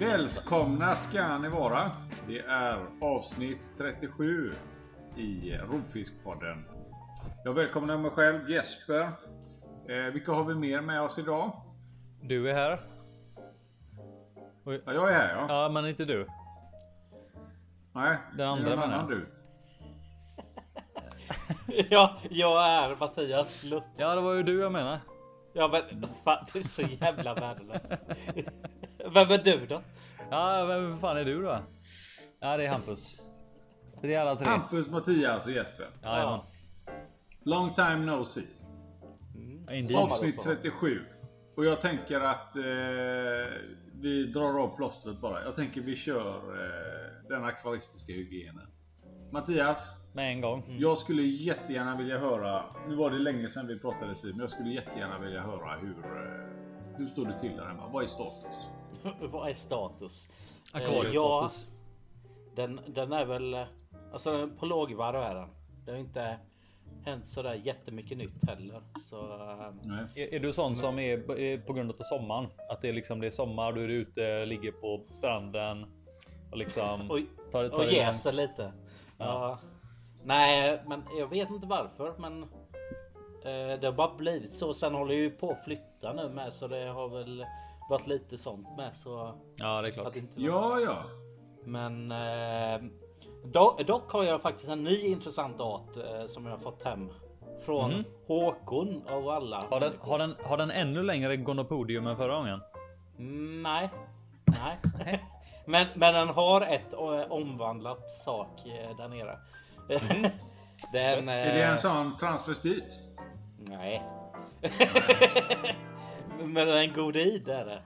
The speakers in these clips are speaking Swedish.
Välkomna ska ni vara. Det är avsnitt 37 i Rovfiskpodden. Jag välkomnar mig själv Jesper. Eh, vilka har vi mer med oss idag? Du är här. Ja, jag är här ja. Ja, men inte du. Nej, Den andra det är någon menar annan jag. du. Ja, jag är Mattias Lutt. Ja, det var ju du jag menar. Ja men fan du är så jävla värdelös. Vem är du då? Ja, vem fan är du då? Ja, det är Hampus. Det är alla tre. Hampus, Mattias och Jesper. Jajamän. Long time no see. Ja, Indeed. Avsnitt 37. Och jag tänker att eh, vi drar av plåstret bara. Jag tänker vi kör eh, den akvaristiska hygienen. Mattias, Med en gång. jag skulle jättegärna vilja höra. Nu var det länge sedan vi pratades vid, men jag skulle jättegärna vilja höra hur eh, hur står det till där hemma? Vad är status? Vad är status? Akvariestatus. Den, den är väl alltså på lågvarv är den. Det har inte hänt sådär jättemycket nytt heller. Så eh, Nej. Är, är du sån som är, är på grund av sommaren? Att det är liksom det är sommar, du är ute, ligger på stranden och liksom Oj, tar, tar och det jäser lite. Ja. Nej, men jag vet inte varför. Men eh, det har bara blivit så. Sen håller jag ju på att flytta nu med så det har väl varit lite sånt med så Ja, det är klart. inte Ja, ja. Men eh, dock, dock har jag faktiskt en ny intressant art eh, som jag har fått hem från Mhm. Håkon av alla. Har den, har, den, har den ännu längre gonopodium än förra gången? Mm, nej, nej. men, men den har ett eh, omvandlat sak eh, där nere. den, Är det eh, en sån transvestit? Nej. men en god id är det.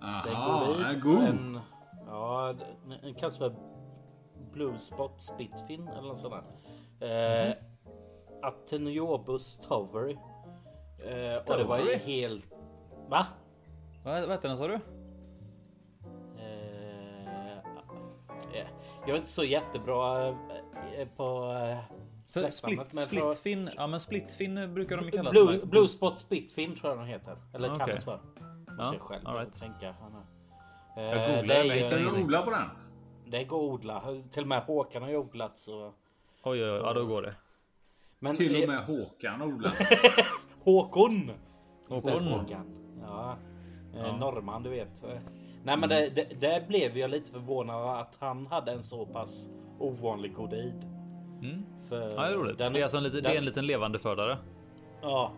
Det är Aha, god id. god. En, ja, den- kallas för Blue Spot Spitfin eller något sånt där. Eh, Ateniobus Tovery. Eh, och det var ju helt... Va? Vad vad heter den sa du? Eh, eh, jag är inte så jättebra eh, på eh, Så split, splitfin. Ja, men splitfin brukar de ju kalla Blue, Blue Spot Spitfin tror jag den heter. Eller Okej. kallas för. Ja, Ja, sig själv all right. tänka. Eh, Jag googlar, det, är men jag Ska du odla på den? det går att odla. Till och med Håkan har ju odlat så. Oj, oj, oj, ja då går det. Men Till och eh, med Håkan odlar. Håkon! Håkon. Håkan. Ja. Eh, Ja. Norrman du vet. Nej men det, det, det blev jag lite förvånad att han hade en så pass ovanlig kodid. Mm. För Ja, det är roligt. den- det, är alltså en liten, det är en liten levande fördare. Ja.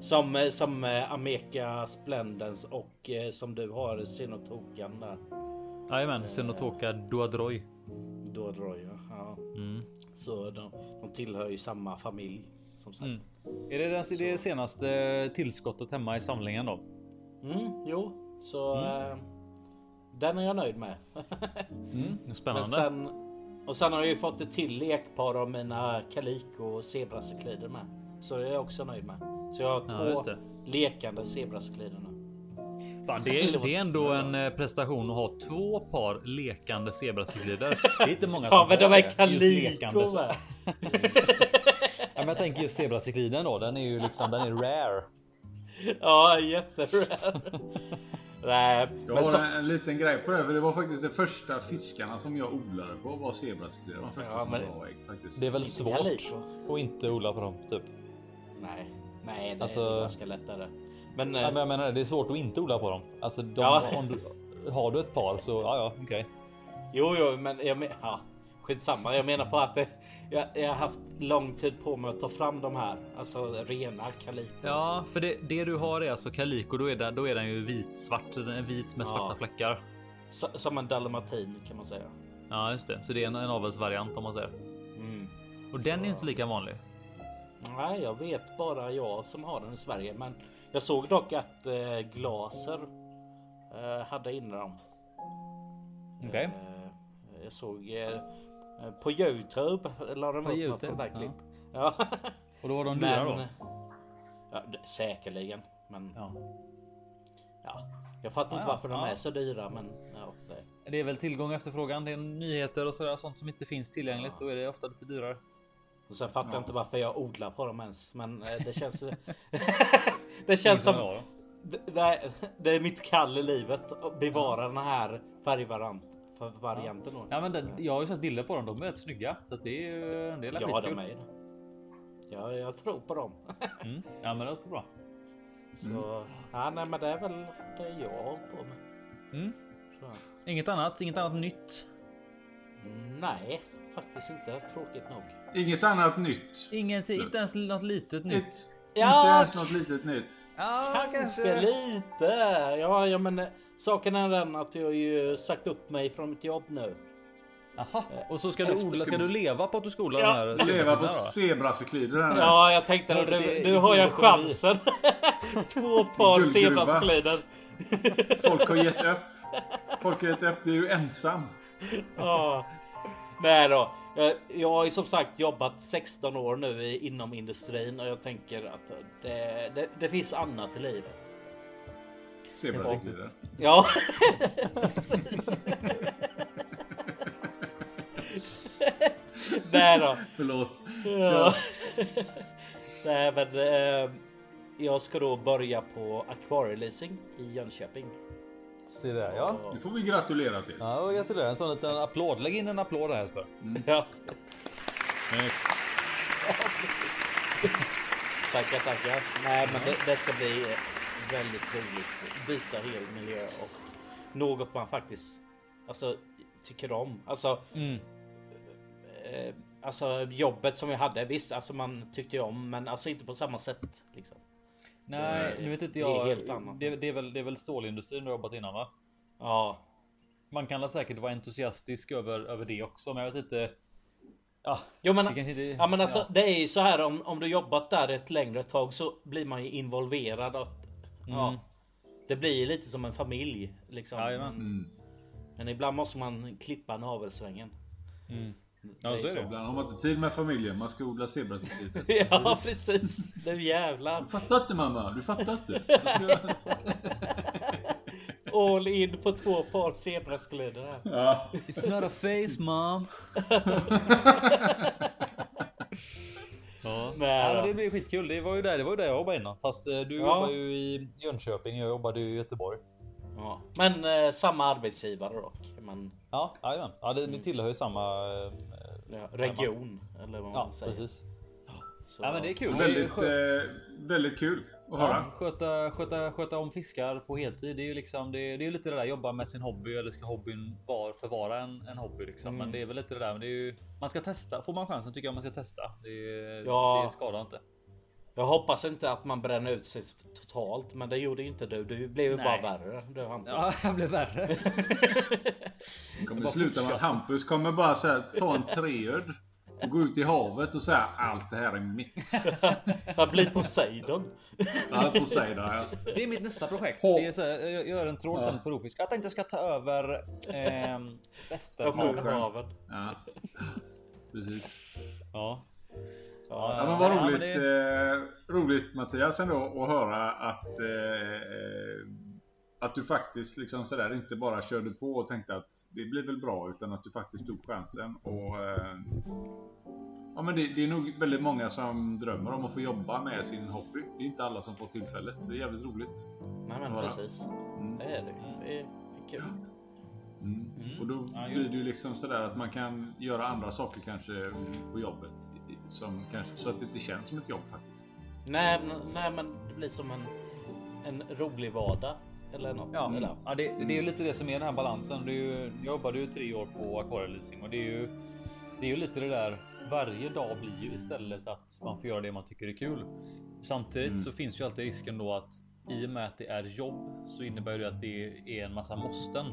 Som, som eh, Ameka Splendens och eh, som du har Sinotokan där. Jajamän. Då drar jag. Ja. Mm. Så de, de tillhör ju samma familj. Som sagt. Mm. Är det det, det senaste tillskottet hemma i samlingen då? Mm, jo, så Mm. eh, den är jag nöjd med. Mm. Men Spännande. sen, och sen har jag ju fått ett till lekpar av mina Kaliko och zebracyklider med. Så det är jag också nöjd med. Så jag har Ja, just två det. lekande zebracyklider nu. Fan, det, är, det är ändå en eh, prestation att ha två par lekande zebracyklider. Det är inte många som Ja men de är Kaliko så- med. Ja, men jag tänker just zebracykliden då. Den är ju liksom den är rare. Ja jätterare. Nej Jag men har så, en, en liten grej på det, för det var faktiskt de första fiskarna som jag odlade på var zebracyklider. De första Ja, som var ägg faktiskt. Det är väl svårt att inte odla på dem typ. Nej, nej det Alltså- är ganska lättare. Men, eh, men jag menar det är svårt att inte odla på dem. Alltså de, Ja. om du, har du ett par så ja, ja, okej. Jo, jo, men jag men, ja, skitsamma. Jag menar på att det, jag, jag har haft lång tid på mig att ta fram de här, alltså rena Kaliko. Ja, för det, det du har är alltså kaliko. Då är, det, då är den ju vit svart. Den är vit med svarta Ja. fläckar. Så, som en dalmatin kan man säga. Ja, just det. Så det är en, en avelsvariant om man säger. Mm. Och den är inte lika vanlig. Nej, jag vet bara jag som har den i Sverige, men jag såg dock att eh, Glaser eh, hade inne dem. Okej. Eh, jag såg eh, på Youtube la de På upp YouTube, något sånt där ja. klipp. Ja. Och då var de dyra då. Ja, det- säkerligen, men Ja. ja, jag fattar inte Ja, varför de ja. är så dyra, men ja, det, Det är väl tillgång och efterfrågan. Det är nyheter och sådär sånt som inte finns tillgängligt. Då är det ofta lite dyrare. och sen fattar Ja. jag inte varför jag odlar på dem ens, men eh, det känns. det känns som. Ja, det, det, är, det är mitt kall i livet att bevara den här färgvariant, varianten. då. Ja, men den, jag har ju sett bilder på dem. De är rätt snygga så att det är en del Ja, de är det. Ja, jag tror på dem. Mm. Ja, men det låter bra. Så ja, nej, men det är väl det jag håller på med. Mm. Så. Inget annat, inget annat nytt. Nej, faktiskt inte. Tråkigt nog. Inget annat nytt. Inget, inte ens något litet nytt. Inte ens något litet nytt. Ja, kanske lite. Ja, ja, men eh, saken är den att jag har ju sagt upp mig från mitt jobb nu. Jaha, och så ska du Efter odla, ska du leva på att du skolar Ja. den här Leva på zebracyklider. Ja, jag tänkte det- nu, nu har jag chansen. Två par zebracyklider. Folk har gett upp. Folk har gett upp. Du är ju ensam. Ja. Nej då. Jag, jag har ju som sagt jobbat 16 år nu inom industrin och jag tänker att det, det, det finns annat i livet. Zebracyklider. Ja, precis. Nej då. Förlåt. Ja. Nej, men eh, jag ska då börja på akvarieleasing i Jönköping. Se där ja. Det får vi gratulera till. Ja, gratulerar. En sån liten applåd. Lägg in en applåd där Jesper. Ja. Snyggt. Tackar, tackar. Nej, men det, det ska bli eh, väldigt roligt. Byta hel miljö och något man faktiskt alltså, tycker om. Alltså, Mm. eh, alltså jobbet som jag hade. Visst, alltså man tyckte ju om, men alltså inte på samma sätt. Liksom. Nej, nu vet inte det är jag. helt annat. Det, det, är väl, det är väl stålindustrin du har jobbat innan va? Ja, Man kan säkert vara entusiastisk över, över det också, men jag vet inte. Ja, jo, men inte. Ja men alltså ja. det är ju så här om, om du jobbat där ett längre tag så blir man ju involverad. Ja, Mm. det blir lite som en familj. Liksom. Jajamän. men, Mm. men ibland måste man klippa navelsvängen. Mm. Ja, så är det. Ibland har man inte tid med familjen. Man ska odla zebracyklider. ja precis. Nu jävlar. Du fattar inte mamma. Du fattar inte. Ska... All in på två par zebrasklöder här. Ja. It's not a face mom. ja. Nej, ja, men det blir skitkul. Det var ju där, det var ju där jag jobbade innan. Fast eh, du Ja. jobbar ju i Jönköping. Jag jobbade ju i Göteborg. Ja. Men eh, samma arbetsgivare dock. Men, Ja, jajamän. Ja, det, ni tillhör ju samma. eh, ja, region eller vad man Ja, säger. precis. Så, Ja, men det är kul. Väldigt, Det är eh, väldigt kul att Ja, höra. sköta, sköta, sköta om fiskar på heltid. Det är ju liksom det, det är lite det där jobba med sin hobby eller ska hobbyn var, förvara en, en hobby liksom. Mm. Men det är väl lite det där. Men det är ju, man ska testa. Får man chansen tycker jag man ska testa. Det, Ja. det skadar inte. Jag hoppas inte att man bränner ut sig totalt, men det gjorde inte du. Du blev ju bara värre. Du Hampus. Ja, det blir värre. Det kommer sluta med att Hampus kommer bara så här, ta en treöd och gå ut i havet och säga allt det här är mitt. Jag blir Poseidon. Ja, där, ja. Det är mitt nästa projekt. Det är så här, jag gör en tråd sen på. Jag tänkte jag ska ta över eh, Västerhavet. ja. Precis. Ja. Ja, men vad Ja, men roligt, det- eh, roligt Mattias ändå att höra att, eh, eh, att du faktiskt liksom sådär inte bara körde på och tänkte att det blir väl bra utan att du faktiskt tog chansen. Och, eh, ja, men det, det är nog väldigt många som drömmer om att få jobba med sin hobby. Det är inte alla som får tillfället. Det är jävligt roligt. Nej men precis. Mm. Det är det. Det är kul. Mm. Och då blir det ju liksom sådär att man kan göra andra saker kanske på jobbet. Som kanske, så att det inte känns som ett jobb faktiskt. Nej, men- nej men det blir som en, en rolig vardag. Eller något. Ja, Eller? ja det, det är ju lite det som är den här balansen. Det är ju, jag jobbade ju tre år på akvarieleasing och det är ju det är ju lite det där. Varje dag blir ju istället att man får göra det man tycker är kul. Samtidigt Mm. så finns ju alltid risken då att i och med att det är jobb så innebär det att det är en massa måsten.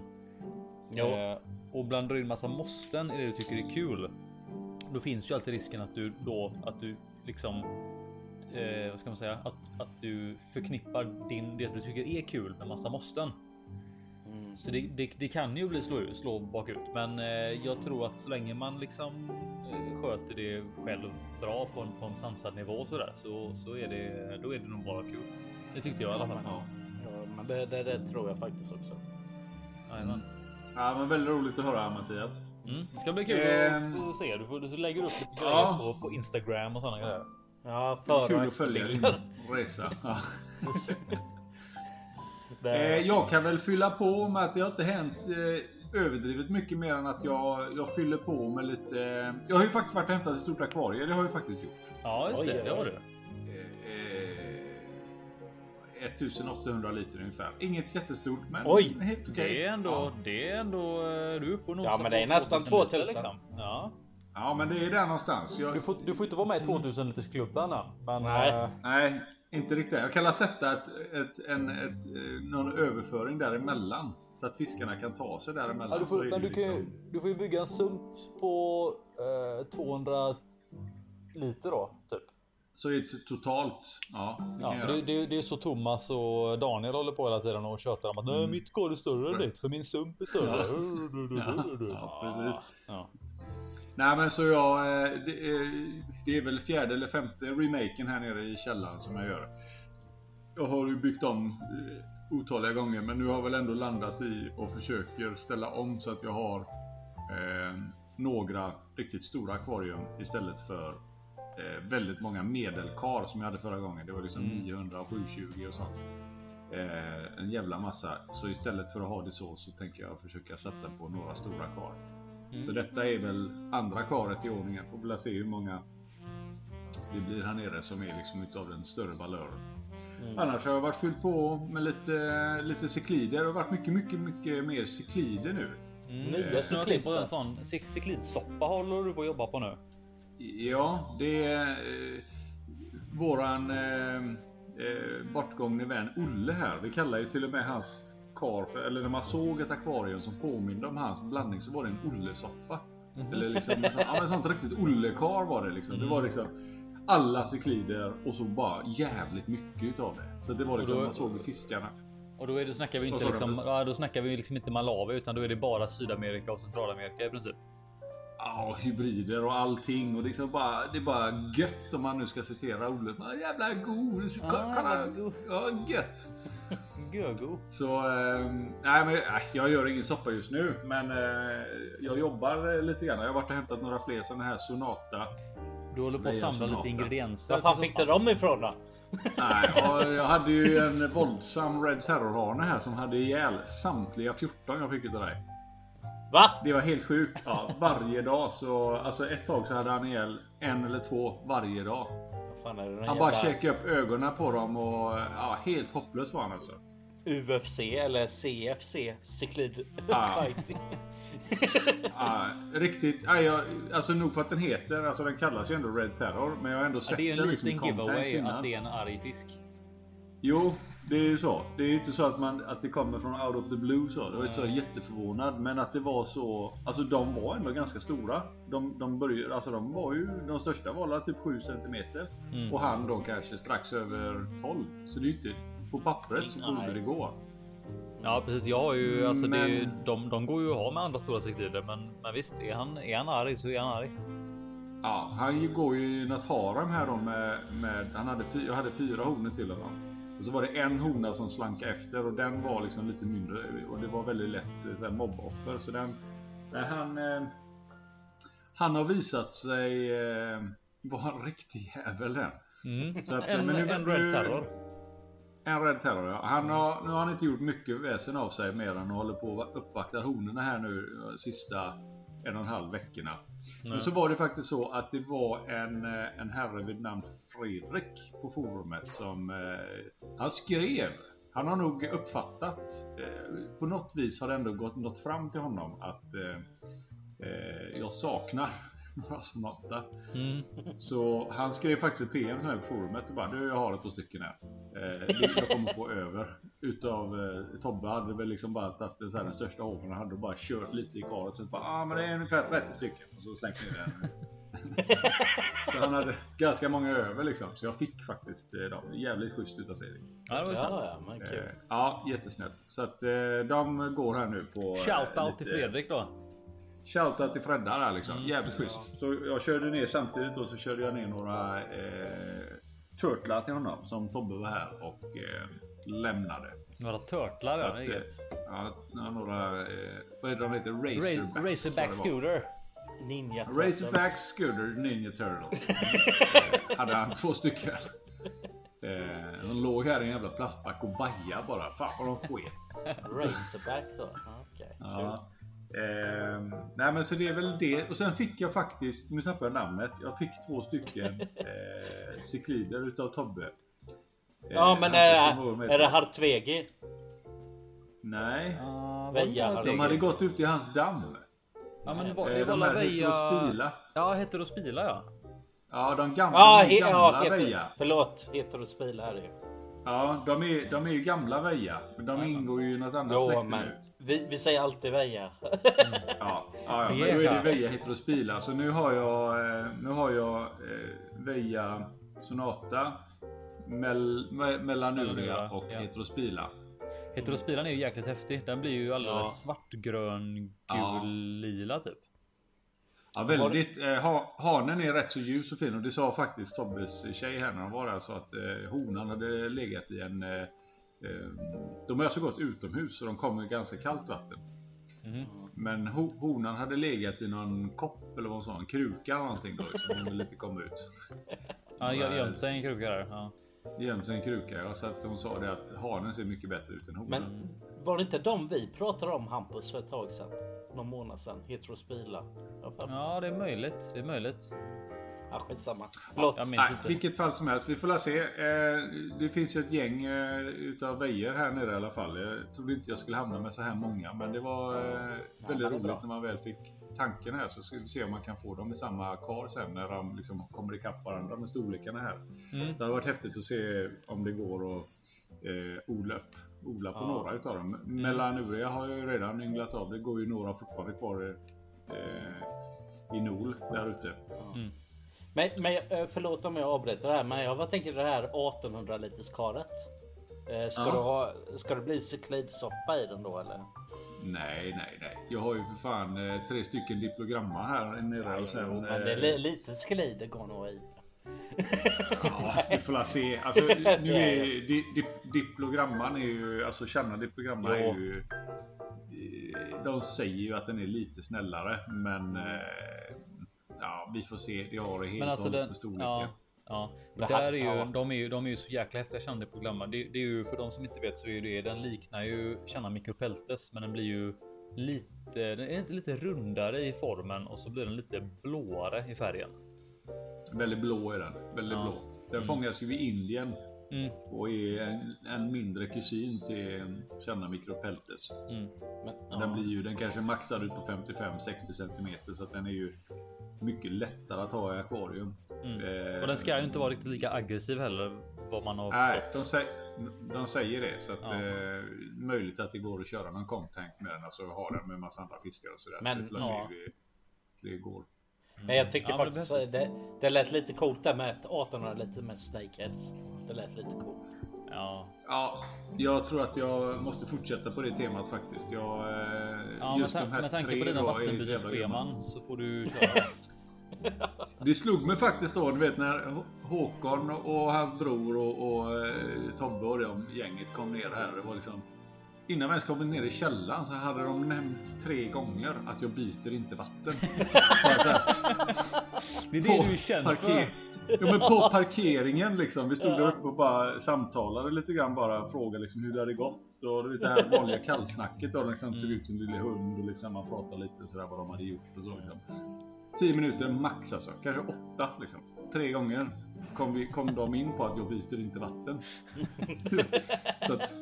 Jo. Eh, och blandar du in massa måsten i det du tycker är kul. Då finns ju alltid risken att du då att du liksom eh, vad ska man säga att, att du förknippar din det du tycker är kul med massa måsten. Mm. Så det, det, det kan ju bli slå, slå bakut, men eh, jag tror att så länge man liksom eh, sköter det själv bra på en, på en sansad nivå så där så, så är det då är det nog bara kul. Det tyckte jag i alla fall. Ja, men det, det, det tror jag faktiskt också. Jajamän. Ja, men väldigt roligt att höra Mattias. Mm. Det ska bli kul Ehm. att få se. Du, får, du lägger upp lite Ja. grejer på, på Instagram och sådana grejer. Ja, före kul att följa din resa. Eh, jag kan väl fylla på med att det har inte hänt eh, överdrivet mycket mer än att jag, jag fyller på med lite... Jag har ju faktiskt varit och hämtat ett stort akvarie, det har jag faktiskt gjort. Ja, just det. oj, Det har du. Eh, eh, 1800 liter ungefär. Inget jättestort men Oj. helt okej. Det är ändå, Ja. det är ändå, du är uppe och nosar Ja, men det är nästan 2000 liter, 2000. Ja. Ja men det är där någonstans. Jag, Du får, du får inte vara med i 2000 liters klubben än. Men, Nej. eh, Nej, inte riktigt. Jag kan sätta ett, ett, en, ett, eh, någon överföring däremellan. Så att fiskarna kan ta sig däremellan. Ja, du får, men du, kan ju, liksom- du får ju bygga en sump på eh, 200 liter då, typ. Så är det totalt. Ja, det Ja, det, det, det är så Thomas och Daniel håller på hela tiden och tjötar om att nej, mitt kar är större än ditt för min sump är större. Ja, ja, precis. Ja. Nej men så jag, eh, det är, det är väl fjärde eller femte remaken här nere i källaren som jag gör. Jag har ju byggt om eh, otaliga gånger men nu har jag väl ändå landat i och försöker ställa om så att jag har eh, några riktigt stora akvarium istället för eh, väldigt många medelkar som jag hade förra gången. Det var liksom 900 och 720 och sånt. Eh, en jävla massa. Så istället för att ha det så så tänker jag försöka satsa på några stora kar. Så detta är väl andra karet i ordningen. Får väl se hur många det blir här nere som är liksom utav den större valören. Annars har jag varit fyllt på med lite, lite ciklider. Det har varit mycket, mycket, mycket mer ciklider nu. Mm, Nya snöat in på cyklister. en sån cyk- cyklidsoppa håller du på att jobba på nu. Ja, det är eh, våran eh, eh, bortgångne vän Olle här. Vi kallar ju till och med hans kar för, eller när man såg ett akvarium som påminde om hans blandning så var det en Olle-soppa. Eller liksom, så, ja, men sånt riktigt Olle-kar var det liksom. Det var liksom alla cyklider och så bara jävligt mycket utav det. Så det var liksom, då- man såg fiskarna. Och då är det, snackar vi inte liksom, då snackar vi liksom inte Malawi utan då är det bara Sydamerika och Centralamerika i princip. Ja, hybrider och allting och liksom bara, det är bara gött om man nu ska citera Olle. Jävla god, så, Ah, kolla, god. ja gött. Gögo. Så, eh, nej men nej, jag gör ingen soppa just nu men eh, jag jobbar eh, lite grann. Jag har varit och hämtat några fler sådana här Sonata. Du håller på att samla Sonata. lite ingredienser. Var fan fick du dem ifrån då? Nej, jag hade ju en våldsam Red Terror-hane här som hade ihjäl samtliga 14 jag fick utav dig. Va? Det var helt sjukt. Ja, varje dag så, alltså ett tag så hade han ihjäl en eller två varje dag. Fan är det? Han bara checkade upp ögonen på dem och ja, helt hopplös var han alltså. UFC eller CFC? Cyklid Ah. fighting. Ja, riktigt, ja, jag, alltså nog för att den heter, alltså den kallas ju ändå Red Terror men jag har ändå Ja, sett det är en den liksom i liten context giveaway att innan. det är en arg fisk. Jo, det är ju så. Det är ju inte så att, man, att det kommer från out of the blue så. Det var inte så jätteförvånad. Men att det var så... Alltså de var ändå ganska stora. De, de började, alltså de var ju... De största var typ 7 cm. Mm. Och han då kanske strax över 12. Så det är ju inte... På pappret så borde det gå. Ja precis, jag har ju alltså det, är ju- Men- de, de går ju att ha med andra stora cyklider men, men visst är han, är han arg så är han arg. Ja, han går ju i något harem här då med... med han hade, jag hade fyra honor till honom. Och så var det en hona som slanka efter och den var liksom lite mindre och det var väldigt lätt eh, så här, mobboffer. Så den... Han... Eh, han har visat sig eh, vara en riktig jävel den. Mm. Så att, en, men nu- en red terror. En rädd terror ja. Han har, nu har han inte gjort mycket väsen av sig mer än att hålla på och uppvakta honorna här nu eh, sista en och en halv veckorna. Men så var det faktiskt så att det var en, eh, en herre vid namn Fredrik på forumet som eh, han skrev. Han har nog uppfattat, eh, på något vis har det ändå gått nått fram till honom att eh, eh, jag saknar några sonata. Mm. Så han skrev faktiskt ett PM här på forumet och bara du jag har ett par stycken här. Eh, jag kommer få över. Utav eh, Tobbe hade väl liksom bara tagit så här, den största hoven han hade och bara kört lite i karet. Så bara ah, men det är ungefär 30 stycken. Och så slängt ner den. så han hade ganska många över liksom. Så jag fick faktiskt eh, dem. Jävligt schysst utav Fredrik. Ja, det var Ja, snällt. ja, Eh, ja, jättesnällt. Så att eh, de går här nu på... eh, Shoutout till lite- Fredrik då. Shoutout till Fredda där liksom. Jävligt schysst. Så jag körde ner samtidigt och så körde jag ner några eh, turtlar till honom som Tobbe var här och eh, lämnade. Några turtlar Så ja, att, det är eh, gött. ja, några, eh, vad det de heter? Racerbacks. Ra- Racerback scooter. Ninja Racerback Scooter Ninja Turtles. eh, hade han två stycken. Eh, de låg här i en jävla plastback och baja bara. Fan vad de sket. Razorback då? Ja, Okej. Ja. Eh, nej men så det är väl det. Och sen fick jag faktiskt, nu tappar jag namnet. Jag fick två stycken eh, cyklider utav Tobbe. Eh, Ja men är, är det Hartvegi? Nej, Ja, Veja de hade gått ut i hans damm. Ja men det var, Eh, det var de här Veja... heterospila. Ja, Heterospila ja. Ja, de gamla, Ja, de gamla ja heter, Veja. förlåt. Heterospila är det ju. Ja, de är, de är ju gamla Veja. Men de ingår ju i något annat Jo släkte men nu. Vi, vi säger alltid Veja. Ja, ja, ja men då är det Veja. Veja Heterospila. Så nu har jag, eh, nu har jag eh, Veja Sonata, Mel, Me- Melanuria Melanuria, och ja. Heterospila. Heterospilan är ju jäkligt häftig. Den blir ju alldeles Ja. svartgrön, gul, Ja. lila typ. Ja, väldigt. Eh, ha, hanen är rätt så ljus och fin och det sa faktiskt Tobbes tjej här när de var där. Så att eh, honan hade legat i en... Eh, de har alltså gått utomhus så de kommer i ganska kallt vatten. Mhm. Men ho, honan hade legat i någon kopp eller vad sa en kruka eller någonting då liksom. Hon ville inte komma ut. Ja, gö- gömt sig i en kruka där. Ja. Gömt sig i en kruka. Ja, så att hon sa det att hanen ser mycket bättre ut än honan. Men var det inte de vi pratade om Hampus för ett tag sedan? Någon månad sedan. Heterospila. Ja, det är möjligt. Det är möjligt. Ja skitsamma. Jag minns Nej, inte. vilket fall som helst. Vi får la se. Eh, det finns ju ett gäng eh, utav vejer här nere i alla fall. Jag trodde inte jag skulle hamna med så här många. Men det var eh, väldigt roligt bra. när man väl fick tanken här. Så ska vi se om man kan få dem i samma kar sen när de liksom kommer ikapp varandra med storlekarna här. Mm. Det hade varit häftigt att se om det går att eh, odla, upp, odla på Ja. några utav dem. Melanuria har jag ju redan ynglat av. Det går ju några fortfarande kvar eh, i Nol där ute. Men, men eh, förlåt om jag avbryter här, men jag vad tänker det här 1800 liters karet? Eh, Ska, Ja. du ha, ska det bli cyklidsoppa i den då eller? Nej, nej, nej. Jag har ju för fan eh, tre stycken diplogramma här nere och sen... Jo, men det är eh, li, lite sklider går nog i. Ja, vi får la se. Alltså, nu är di, di, diplogramman är ju... Alltså känna diplogramma är ju... eh, De säger ju att den är lite snällare, men... eh, Ja, vi får se. Det har det helt Men alltså och den, med storleken. ja, ja. Det Där här- är ju, ja. de, är ju, de är ju så jäkla häftiga kända programma. Det, det är ju för de som inte vet så är det den liknar ju känna Micropeltes, men den blir ju lite, den är inte lite rundare i formen och så blir den lite blåare i färgen. Väldigt blå är den. Väldigt Ja. blå. Den fångas ju i Indien Mm, och är en, en mindre kusin till kända Micropeltes. mm. Men, Den ja. blir ju, den kanske maxar ut på 55-60 cm så att den är ju mycket lättare att ha i akvarium. Mm. Eh, Och den ska ju inte vara riktigt lika aggressiv heller. Vad man har Nej, de, säger, de säger det så att Ja. eh, möjligt att det går att köra någon contank med den, alltså ha den med massa andra fiskar och sådär. Men, så får ja. det, det går. Men jag tycker Ja, men det faktiskt behövs det, det lät lite coolt där med ett 1800 lite med snakeheads. Det lät lite coolt. Ja, Ja, jag tror att jag måste fortsätta på det temat faktiskt. Jag, eh, ja med, just de här med tanke tre på dina så vattenbytesscheman så får du köra. Det slog mig faktiskt då, du vet när Håkon och hans bror och, och eh, Tobbe och de gänget kom ner här. Det var liksom Innan vi ens kommit ner i källaren så hade de nämnt tre gånger att jag byter inte vatten. Bara så här, Det är det du känd parker- för. Ja, men på parkeringen liksom. Vi stod där uppe och bara samtalade lite grann bara. Frågade liksom hur det hade gått. Och det här vanliga kallsnacket då. Liksom, tog ut sin lilla hund och liksom, man pratade lite sådär vad de hade gjort och så. Liksom. 10 minuter max alltså. Kanske åtta liksom. Tre gånger kom, vi, kom de in på att jag byter inte vatten. så att,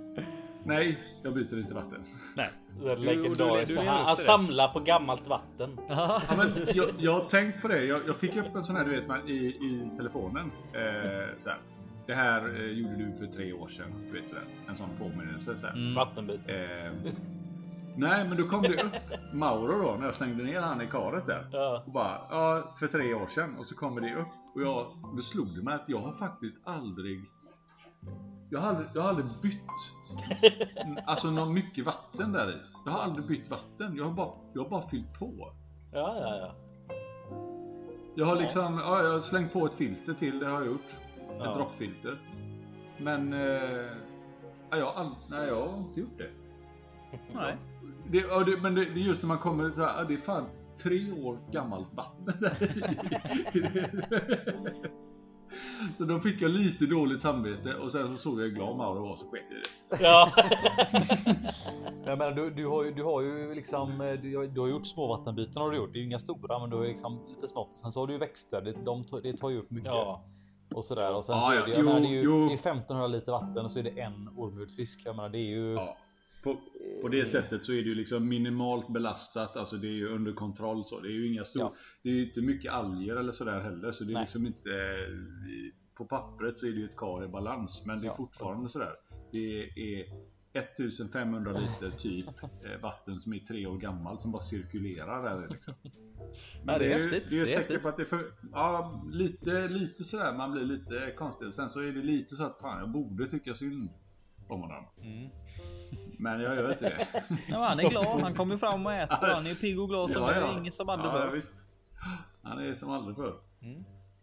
nej, jag byter inte vatten. Nej. Det är du legendariskt. Han, han samlar på gammalt vatten. Ja, men jag, jag har tänkt på det. Jag, jag fick upp en sån här du vet, man, i, i telefonen. Eh, så här. Det här eh, gjorde du för tre år sedan. Du vet, så här. En sån påminnelse. Så här. Mm. Vattenbyte. Eh, nej, men då kom det upp Mauro då när jag slängde ner han i karet där. Ja. Och bara, ja, för tre år sedan. Och så kommer det upp. Och jag, då slog det mig att jag har faktiskt aldrig jag har aldrig, jag har aldrig bytt Alltså något mycket vatten där i. Jag har aldrig bytt vatten. Jag har bara, jag har bara fyllt på. Ja, ja, ja. Jag har liksom, ja, jag har slängt på ett filter till, det har jag gjort. Ja. Ett droppfilter. Men, eh, ja, jag, har all, nej, jag har inte gjort det. Nej. det, ja, det men det, det är just när man kommer så här, ja, det är fan tre år gammalt vatten där i. Så då fick jag lite dåligt samvete och sen så såg jag glad Mauro var så sket jag i det. Ja. Jag menar, du, du, har ju, du har ju liksom, eh, du, har- du har gjort små vattenbyten har du gjort. Det är ju inga stora, men du har liksom lite smått. Sen så har du ju växter. Det, de, tar- det tar ju upp mycket. ja. Och sådär. Och sen Ja, så ja, är det, jo, menar, det är ju jo. det är 1500 liter vatten och så är det en ormulfisk. Jag menar, det är ju. Ja. På, på det sättet så är det ju liksom minimalt belastat, alltså det är ju under kontroll så. Det är ju inga stora, Ja. det är ju inte mycket alger eller sådär heller så det är Nej. liksom inte i- På pappret så är det ju ett kar i balans men det är fortfarande sådär. Det är 1500 liter typ eh, vatten som är tre år gammalt som bara cirkulerar där liksom. Ja, det är ju-. Det är ju ett tecken på att det är för, ja, lite, lite sådär man blir lite konstig. Sen så är det lite så att fan jag borde tycka synd om honom. Mm. Men jag gör inte det. Ja, han är glad. Han kommer fram och äter. Han är ju pigg och glad som Ja, ja. ingen som aldrig ja, förr. visst. Han är som aldrig förr.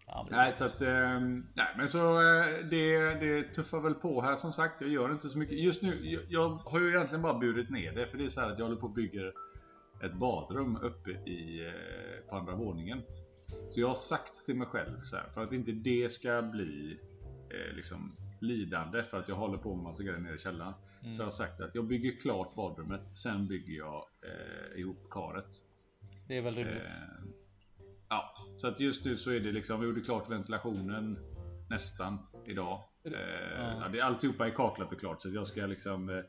Ja, men- Nej, så att... Eh, nej, men så eh, det, det tuffar väl på här som sagt. Jag gör inte så mycket. Just nu, jag, jag har ju egentligen bara burit ner det. För det är så här att jag håller på och bygger ett badrum uppe i, eh, på andra våningen. Så jag har sagt till mig själv så här, för att inte det ska bli eh, liksom lidande för att jag håller på med massa grejer nere i källaren. Så jag har sagt att jag bygger klart badrummet, sen bygger jag eh, ihop karet. Det är väl rimligt. Eh, ja, så att just nu så är det liksom, vi gjorde klart ventilationen nästan idag. Eh, ja. det, alltihopa är kaklat och klart så jag ska liksom eh,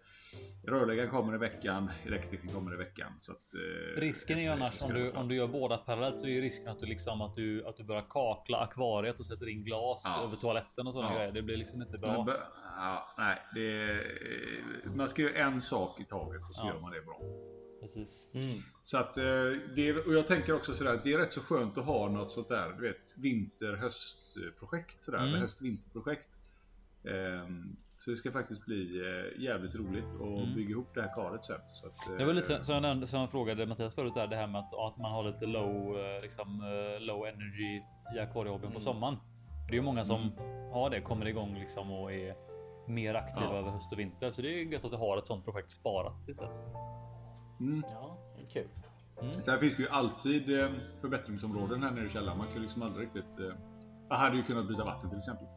Rörläggaren kommer i veckan, elektrikern kommer i veckan. Så att, eh, Risken är ju annars om du, om du gör båda parallellt så är ju risken att du liksom att du att du börjar kakla akvariet och sätter in glas Ja. över toaletten och sådana Ja. grejer. Det blir liksom inte Men bra. bö- ja, nej, det är, man ska göra en sak i taget och så Ja. gör man det bra. Precis. Mm. Så att, eh, det, och jag tänker också sådär att det är rätt så skönt att ha något sånt där, du vet, vinter-höstprojekt sådär, Mm. eller höst-vinterprojekt. Ehm, så det ska faktiskt bli eh, jävligt roligt att Mm. bygga ihop det här karet sen. Så att, eh, Det var lite så- som jag, nämnde, som jag frågade Mattias förut där, det här med att, att man har lite low, eh, liksom, eh, low energy i akvariehobbyn på sommaren. Det är ju många som har det, kommer igång liksom och är mer aktiva Ja. över höst och vinter. Så det är ju gött att du har ett sånt projekt sparat tills dess. mm. Ja, det är kul. Sen finns det ju alltid eh, förbättringsområden här nere i källaren. Man kan liksom aldrig riktigt... Eh, jag hade ju kunnat byta vatten till exempel.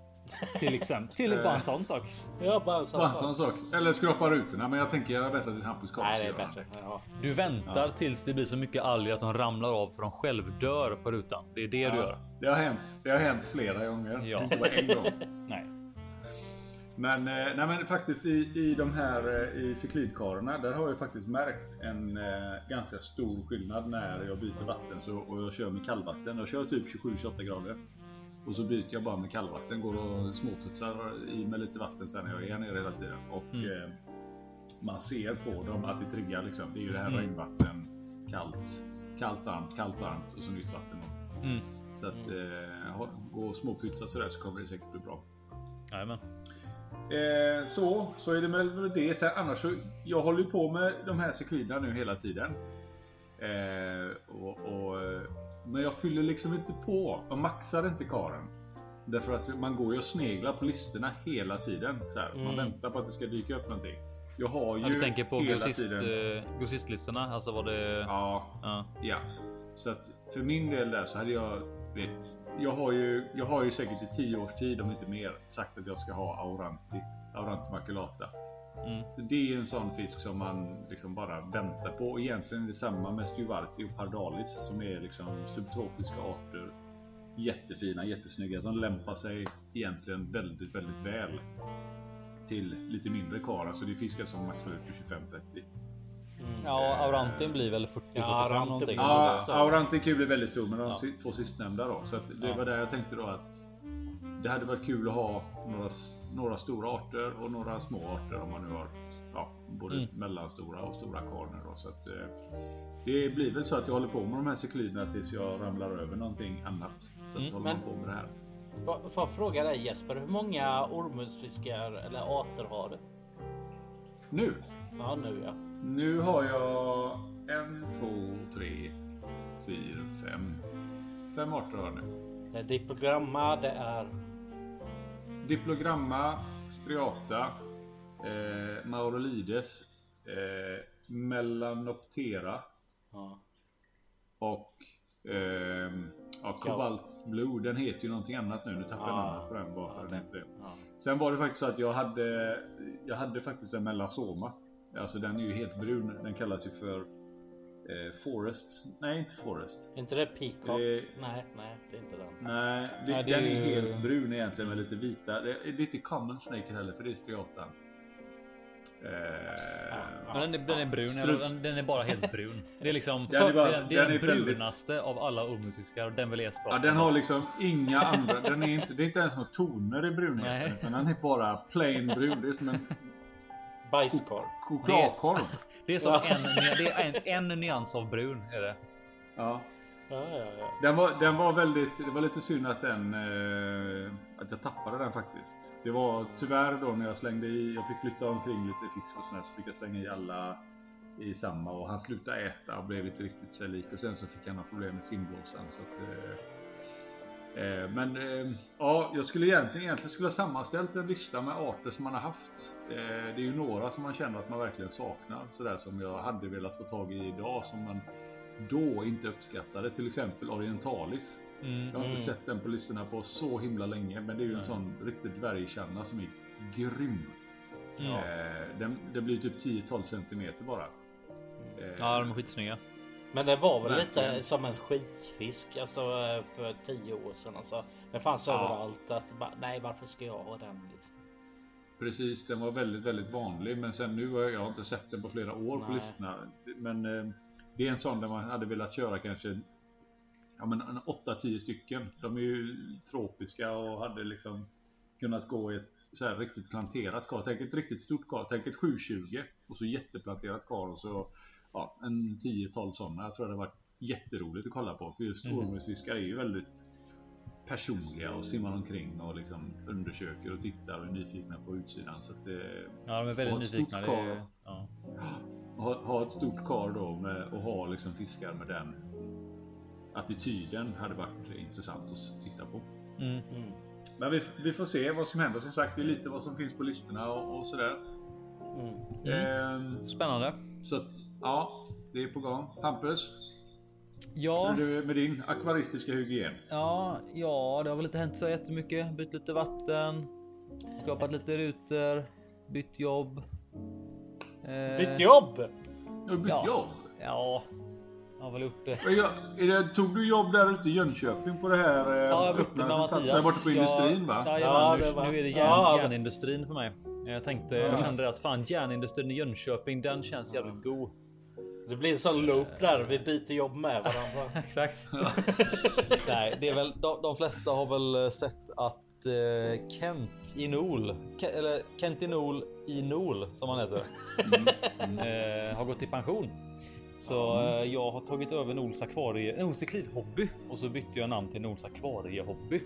Till exempel. Till bara en sån sak. Ja, bara en sån Bara en sak. sån sak. Eller skrapa rutorna, men jag tänker jag väntar tills Hampus kommer. Nej, det är bättre. Ja. Du väntar tills det blir så mycket alger att de ramlar av för de självdör på rutan. Det är det du gör. Det har hänt. Det har hänt flera gånger. Ja. Inte bara en gång. Nej. Men, eh, nej, men faktiskt i, i de här eh, i cyklidkarorna, där har jag faktiskt märkt en eh, ganska stor skillnad när jag byter vatten så, och jag kör med kallvatten. Jag kör typ 27-28 grader. Och så byter jag bara med kallvatten, går och småputsar i med lite vatten sen när jag är nere hela tiden. Och Mm. eh, man ser på dem att det triggar liksom. Det är ju det här Mm. regnvatten, kallt, kallt, varmt, kallt, varmt och så nytt vatten. Mm. Så att eh, gå och småputsa sådär så kommer det säkert bli bra. Jajamän. Eh, så, så är det med det. Sen, annars så, jag håller ju på med de här cykliderna nu hela tiden. Eh, och, och, eh, men jag fyller liksom inte på. Jag maxar inte karen. Därför att man går ju och sneglar på listorna hela tiden. Så här. Man Mm. väntar på att det ska dyka upp någonting. Jag har ju Ja, du tänker på hela grossist, tiden... eh, grossistlistorna? Alltså vad det... Ja, Ja. Ja, så att för min del där så hade jag vet, jag har ju, jag har ju säkert i tio års tid, om inte mer, sagt att jag ska ha Auranti, Auranti maculata. Mm. Så det är ju en sån fisk som man liksom bara väntar på. Och egentligen är det samma med Stuvarti och Pardalis som är liksom subtropiska arter. Jättefina, jättesnygga som lämpar sig egentligen väldigt, väldigt väl till lite mindre kar. Alltså det är fiskar som maxar ut på 25-30. Ja, Aurantin blir väl 40 Ja, 45 Aurantin någonting. blir- Ja, större. Auranti kul är väldigt stor, men de Ja. två sistnämnda då. Så att det Ja. var där jag tänkte då att det hade varit kul att ha några, några stora arter och några små arter om man nu har ja, både Mm. mellanstora och stora karner. Då. Så att, eh, det blir väl så att jag håller på med de här cykliderna tills jag ramlar över någonting annat. Så Mm, håller men- man på med det här. Får jag fråga dig Jesper, hur många ormmusfiskar eller arter har du? Nu! Ja, nu ja. Nu har jag en, två, tre, fyra, fem. Fem arter har jag nu. Det är diplogramma, det är... Diplogramma, striata, eh, Maurolides, eh, Melanoptera Ja. och eh, Ja, Cobalt Blue, den heter ju någonting annat nu. Nu tappar jag Ja. namnet på den bara för Ja, den det. Sen var det faktiskt så att jag hade, jag hade faktiskt en melasoma. Alltså den är ju helt brun. Den kallas ju för eh, Forest. Nej, inte Forest. Inte det Peacock? Det- Nej, nej, det är inte den. Nej, det, Nej, det den är är ju- helt brun egentligen med lite vita. Det är lite common snake heller för det är striatan. Eh, Men den är, den är brun. Den, den är bara helt brun. Det är liksom Den är bara- är, är den den är väldigt- brunaste av alla umusiskar och den vill jag Ja, den har liksom inga andra. Den är inte, det är inte ens några toner i brunheten. Utan den är bara plain brun. Det är som en Bajskorv. chokladkorv. Det är som en, det är en, en nyans av brun är det. Ja. Ja, ja, ja. Den var, den var väldigt, det var lite synd att den, eh, att jag tappade den faktiskt. Det var tyvärr då när jag slängde i, jag fick flytta omkring lite fisk och sådär så fick jag slänga i alla i samma och han slutade äta och blev inte riktigt sig lik och sen så fick han ha problem med simblåsan så att, eh, Men eh, ja, jag skulle egentligen, egentligen skulle ha sammanställt en lista med arter som man har haft. Eh, det är ju några som man känner att man verkligen saknar sådär som jag hade velat få tag i idag som man då inte uppskattade. Till exempel Orientalis. Mm. Jag har inte sett den på listorna på så himla länge men det är ju en Nej. sån riktigt dvärgkärna som är grym. Mm. Eh, den, det blir typ 10-12 centimeter bara. Eh, Ja, de är skitsnygga. Men det var väl Verkligen. lite som en skitfisk alltså eh, för tio år sedan. Alltså, det fanns Ja. överallt. Att, nej, varför ska jag ha den? Liksom? Precis, den var väldigt, väldigt vanlig. Men sen nu har jag, jag har inte sett den på flera år på Nej. listorna. Men eh, det är en sån där man hade velat köra kanske ja, men en 8-10 stycken. De är ju tropiska och hade liksom kunnat gå i ett så här riktigt planterat kar. Tänk ett riktigt stort kar. Tänk ett 720 och så jätteplanterat kar och så ja, en 10-12 sådana. Jag tror det hade varit jätteroligt att kolla på. För just Mm. ormensfiskar är ju väldigt personliga och simmar omkring och liksom undersöker och tittar och är nyfikna på utsidan. Så att det, Ja, de är väldigt nyfikna. Det kar. är, ja. ha, ha ett stort kar då med, och ha liksom fiskar med den attityden hade varit intressant att titta på. Mm. Mm. Men vi, vi får se vad som händer. Som sagt, det är lite vad som finns på listorna och, och sådär. Mm. Ehm, Spännande. så att, ja, det är på gång. Hampus, Ja, hur är det med din akvaristiska hygien? ja, ja, det har väl inte hänt så jättemycket. Bytt lite vatten, skapat lite rutor, bytt jobb. Eh, Bytt jobb! Har du bytt Ja. jobb? Ja, jag har väl gjort det. Det, tog du jobb där ute i Jönköping på det här eh, Ja, jag bytte öppna med plats Mattias. där borta på industrin va? Ja, Ja, ja, nu, var- nu är det järn, Ja, järnindustrin för mig. Jag tänkte, Ja. jag kände att fan järnindustrin i Jönköping, den känns jävligt god. Det blir en sån loop där. Vi byter jobb med varandra. Exakt. Nej, det är väl de, de flesta har väl sett att eh, Kent i Nol, Ke, eller Kent i Nol i Nol som han heter, eh, har gått i pension. Så eh, jag har tagit över Nols akvarie, Nols hobby och så bytte jag namn till Nols akvariehobby.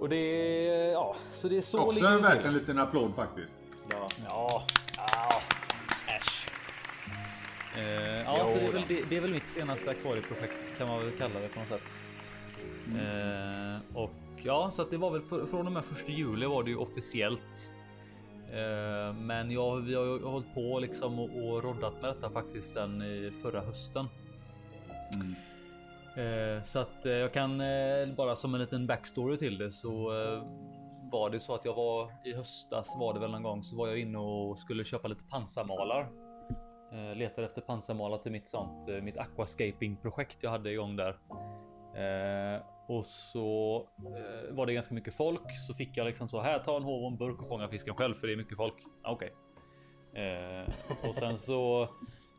Och det är ja, så det är så Också värt en liten applåd faktiskt. Ja. Ja. Eh, ja, Jo så det är, väl, det, det är väl mitt senaste akvarieprojekt kan man väl kalla det på något sätt. Eh, och ja, så att det var väl för, från och med första juli var det ju officiellt. Eh, men jag, vi har ju hållit på liksom och, och roddat med detta faktiskt i förra hösten. Mm. Eh, så att eh, jag kan eh, bara som en liten backstory till det så var det så att jag var i höstas var det väl någon gång så var jag inne och skulle köpa lite pansarmalar. Eh, letar letade efter pansarmålar till mitt sånt eh, mitt aquascaping projekt jag hade igång där. Eh, och så eh, var det ganska mycket folk så fick jag liksom så här ta en håv och en burk och fånga fisken själv för det är mycket folk. Ah, Okej. Eh, och sen så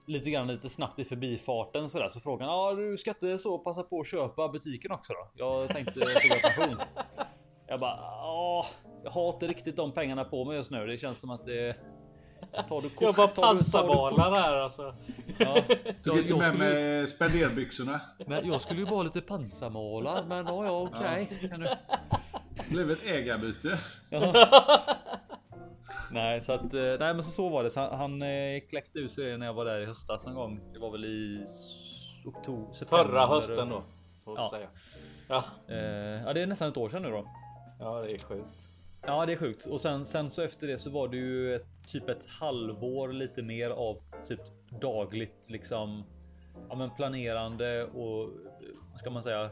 lite grann lite snabbt i förbifarten så där så frågan ja du ska inte så passa på att köpa butiken också då? Jag tänkte jag tog pension. Jag bara ja, jag har inte riktigt de pengarna på mig just nu. Det känns som att det tar du kort. Jag bara pansarbalar där alltså. Ja, Tog inte med skulle, mig spenderbyxorna. men jag skulle ju bara ha lite pansarmålar. Men ja, ja okej. Kan du... Blev ett ägarbyte. Nej, så att eh, nej, men så, så var det. Så han, han eh, kläckte ut sig när jag var där i höstas någon gång. Det var väl i oktober. Förra hösten då. Ja. säga. Ja. Eh, ja, det är nästan ett år sedan nu då. ja, det är sjukt. Ja, det är sjukt. Och sen, sen så efter det så var det ju ett typ ett halvår lite mer av typ dagligt liksom. Ja, men planerande och ska man säga?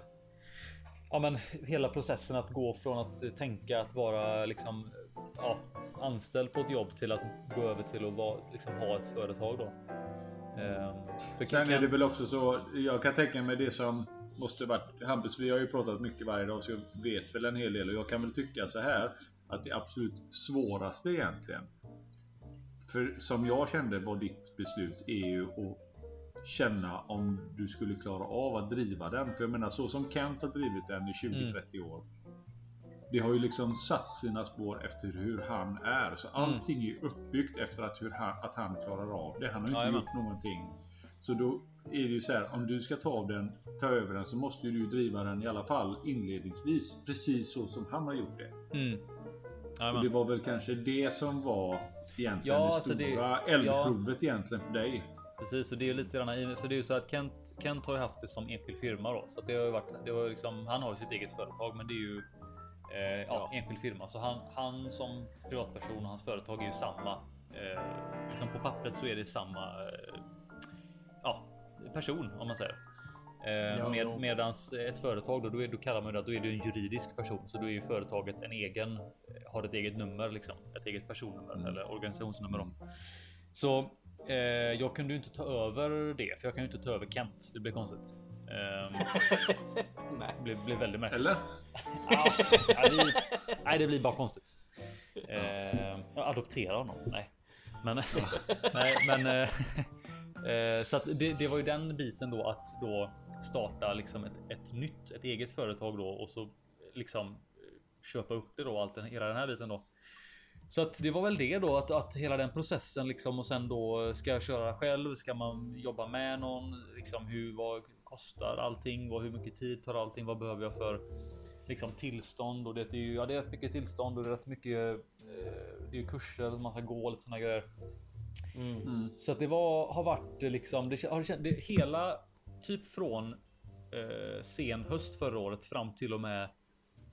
Ja, men hela processen att gå från att tänka att vara liksom ja, anställd på ett jobb till att gå över till att vara, liksom, ha ett företag då. Ehm, Sen är det väl också så. Jag kan tänka mig det som måste varit Hampus. Vi har ju pratat mycket varje dag så jag vet väl en hel del och jag kan väl tycka så här att det absolut svåraste egentligen för som jag kände var ditt beslut är ju att känna om du skulle klara av att driva den. För jag menar så som Kent har drivit den i 20-30 mm. år. Det har ju liksom satt sina spår efter hur han är. Så mm. allting är ju uppbyggt efter att, hur han, att han klarar av det. Han har ju inte ja, gjort någonting. Så då är det ju så här, om du ska ta den, ta över den så måste ju du driva den i alla fall inledningsvis. Precis så som han har gjort det. Mm. Och det var väl kanske det som var egentligen ja, det alltså stora det, eldprovet ja. egentligen för dig. Precis, och det är lite grann för det är ju så att Kent, Kent har ju haft det som enskild firma då, så att det har ju varit. Det var liksom, han har sitt eget företag, men det är ju eh, ja, enskild firma, så han, han som privatperson och hans företag är ju samma. Eh, liksom på pappret så är det samma eh, ja, person om man säger. Eh, med, medans ett företag då, då, är, då kallar man det då är det en juridisk person, så då är ju företaget en egen, har ett eget nummer liksom, ett eget personnummer mm. eller organisationsnummer. Då. Så eh, jag kunde ju inte ta över det, för jag kan ju inte ta över Kent. Det blir konstigt. Um, nej. Det blir, blir väldigt märkligt. Eller? ja, det, nej, det blir bara konstigt. Uh, adoptera honom? Nej, men nej, men uh, uh, så att det, det, var ju den biten då att då starta liksom ett, ett nytt, ett eget företag då och så liksom köpa upp det då allt den, hela den här biten då. Så att det var väl det då att, att hela den processen liksom och sen då ska jag köra själv? Ska man jobba med någon? Liksom hur vad kostar allting? Vad, hur mycket tid tar allting? Vad behöver jag för liksom tillstånd? Och det är ju ja, det är rätt mycket tillstånd och det är rätt mycket. Eh, det är kurser man ska gå lite såna grejer. Mm. Mm. Så att det var har varit liksom det har känt det hela typ från eh, sen höst förra året fram till och med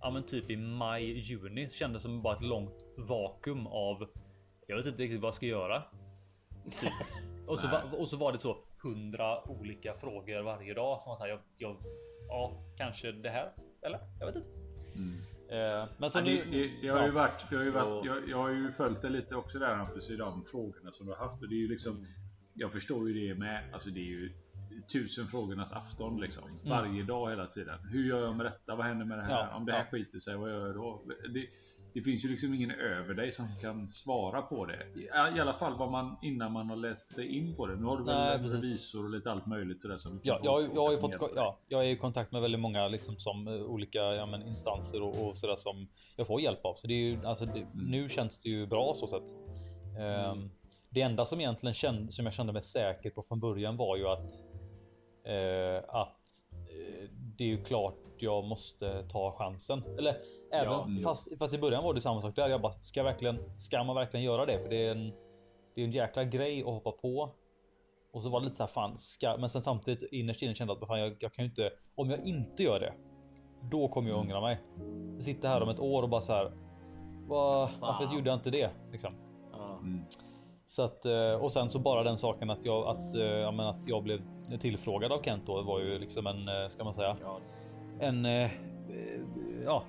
ja, men typ i maj, juni kändes som bara ett långt vakuum av. Jag vet inte riktigt vad jag ska göra. Typ. och, så, och så var det så hundra olika frågor varje dag som var så här, jag, jag, ja, kanske det här eller jag vet inte. Mm. Eh, men så ja, det, det, det, har ju varit, det har ju varit jag, jag, har ju följt det lite också där Hampus i de frågorna som du har haft och det är ju liksom. Jag förstår ju det med. Alltså det är ju tusen frågornas afton liksom. Mm. Varje dag hela tiden. Hur gör jag med detta? Vad händer med det här? Ja, Om det här ja. skiter sig, vad gör jag då? Det, det, finns ju liksom ingen över dig som kan svara på det. I alla fall vad man innan man har läst sig in på det. Nu har du väl en revisor och lite allt möjligt sådär som ja, jag, jag, har fått, ja, jag är i kontakt med väldigt många liksom som uh, olika ja, men, instanser och, och sådär som jag får hjälp av. Så det är ju alltså det, mm. nu känns det ju bra så sätt. Um, mm. Det enda som egentligen kände, som jag kände mig säker på från början var ju att eh, att eh, det är ju klart jag måste ta chansen. Eller även ja, fast, fast i början var det samma sak där. Jag bara ska verkligen ska man verkligen göra det? För det är en. Det är en jäkla grej att hoppa på. Och så var det lite så här fan ska, men sen samtidigt innerst inne kände att fan, jag, jag kan ju inte om jag inte gör det. Då kommer jag ångra mig. Jag sitter här om ett år och bara så här. Var, varför gjorde jag inte det liksom? Mm. Så att eh, och sen så bara den saken att jag att, eh, ja, men att jag blev tillfrågad av Kent då var ju liksom en, eh, ska man säga, ja. en, ja,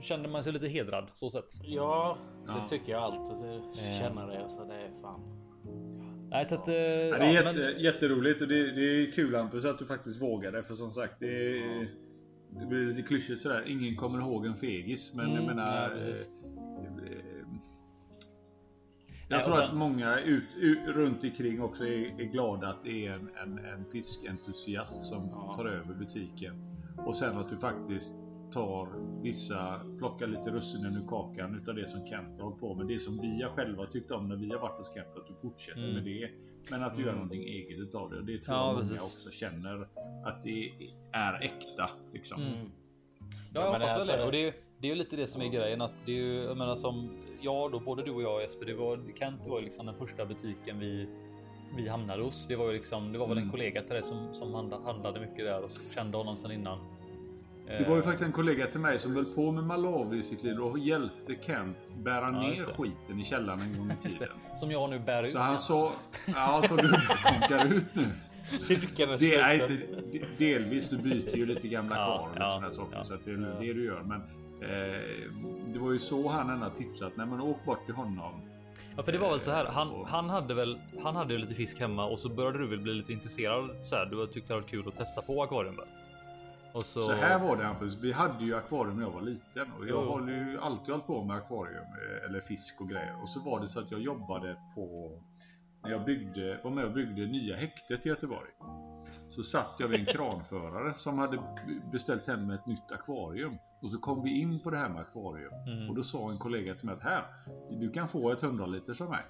kände man sig lite hedrad så sett. Ja, det ja. tycker jag alltid. Känna det så det är fan. Nej, så att, ja. det är jätte, men... jätteroligt och det, det är kul Hampus att du faktiskt vågade för som sagt det, är, det blir lite klyschigt sådär. Ingen kommer ihåg en fegis men mm, jag menar ja, jag tror att många ut, ut, runt omkring också är, är, glada att det är en, en, en fiskentusiast som ja. tar över butiken. Och sen att du faktiskt tar vissa, plockar lite russinen ur kakan utav det som Kent har hållit på med. Det som vi har själva tyckt om när vi har varit hos Kent, att du fortsätter mm. med det. Men att du gör mm. någonting eget utav det. Det tror jag många också känner att det är äkta. Liksom. Mm. Ja, jag hoppas alltså, det. Och det är, det är ju lite det som är grejen att det är ju, jag menar som jag då, både du och jag Jesper, det var Kent var liksom den första butiken vi vi hamnade hos. Det var ju liksom, det var väl en mm. kollega till dig som, som handlade mycket där och kände honom sedan innan. Det var ju faktiskt en kollega till mig som höll på med Malawi-cyklister och hjälpte Kent bära ja, ner skiten i källaren en gång i tiden. Som jag nu bär ut. Så han sa... Ja, som du konkar ut nu. Cirkeln är sluten. delvis, du byter ju lite gamla Ja, kar och ja, sådana saker. ja. Så det är det du gör. Men eh, det var ju så han ändå tipsat. Nej men åk bort till honom. Ja, för det var väl så här. Han, han hade väl. Han hade ju lite fisk hemma och så började du väl bli lite intresserad så här. Du tyckte det var kul att testa på akvarium. Och så. Så här var det Hampus. Vi hade ju akvarium när jag var liten. Och jag håller ju alltid hållit på med akvarium. eh, Eller fisk och grejer. Och så var det så att jag jobbade på... När jag byggde, var med och byggde nya häktet i Göteborg. Så satt jag vid en kranförare som hade beställt hem ett nytt akvarium. Och så kom vi in på det här med akvarium. Mm. Och då sa en kollega till mig att här, du kan få ett 100 liters av mig.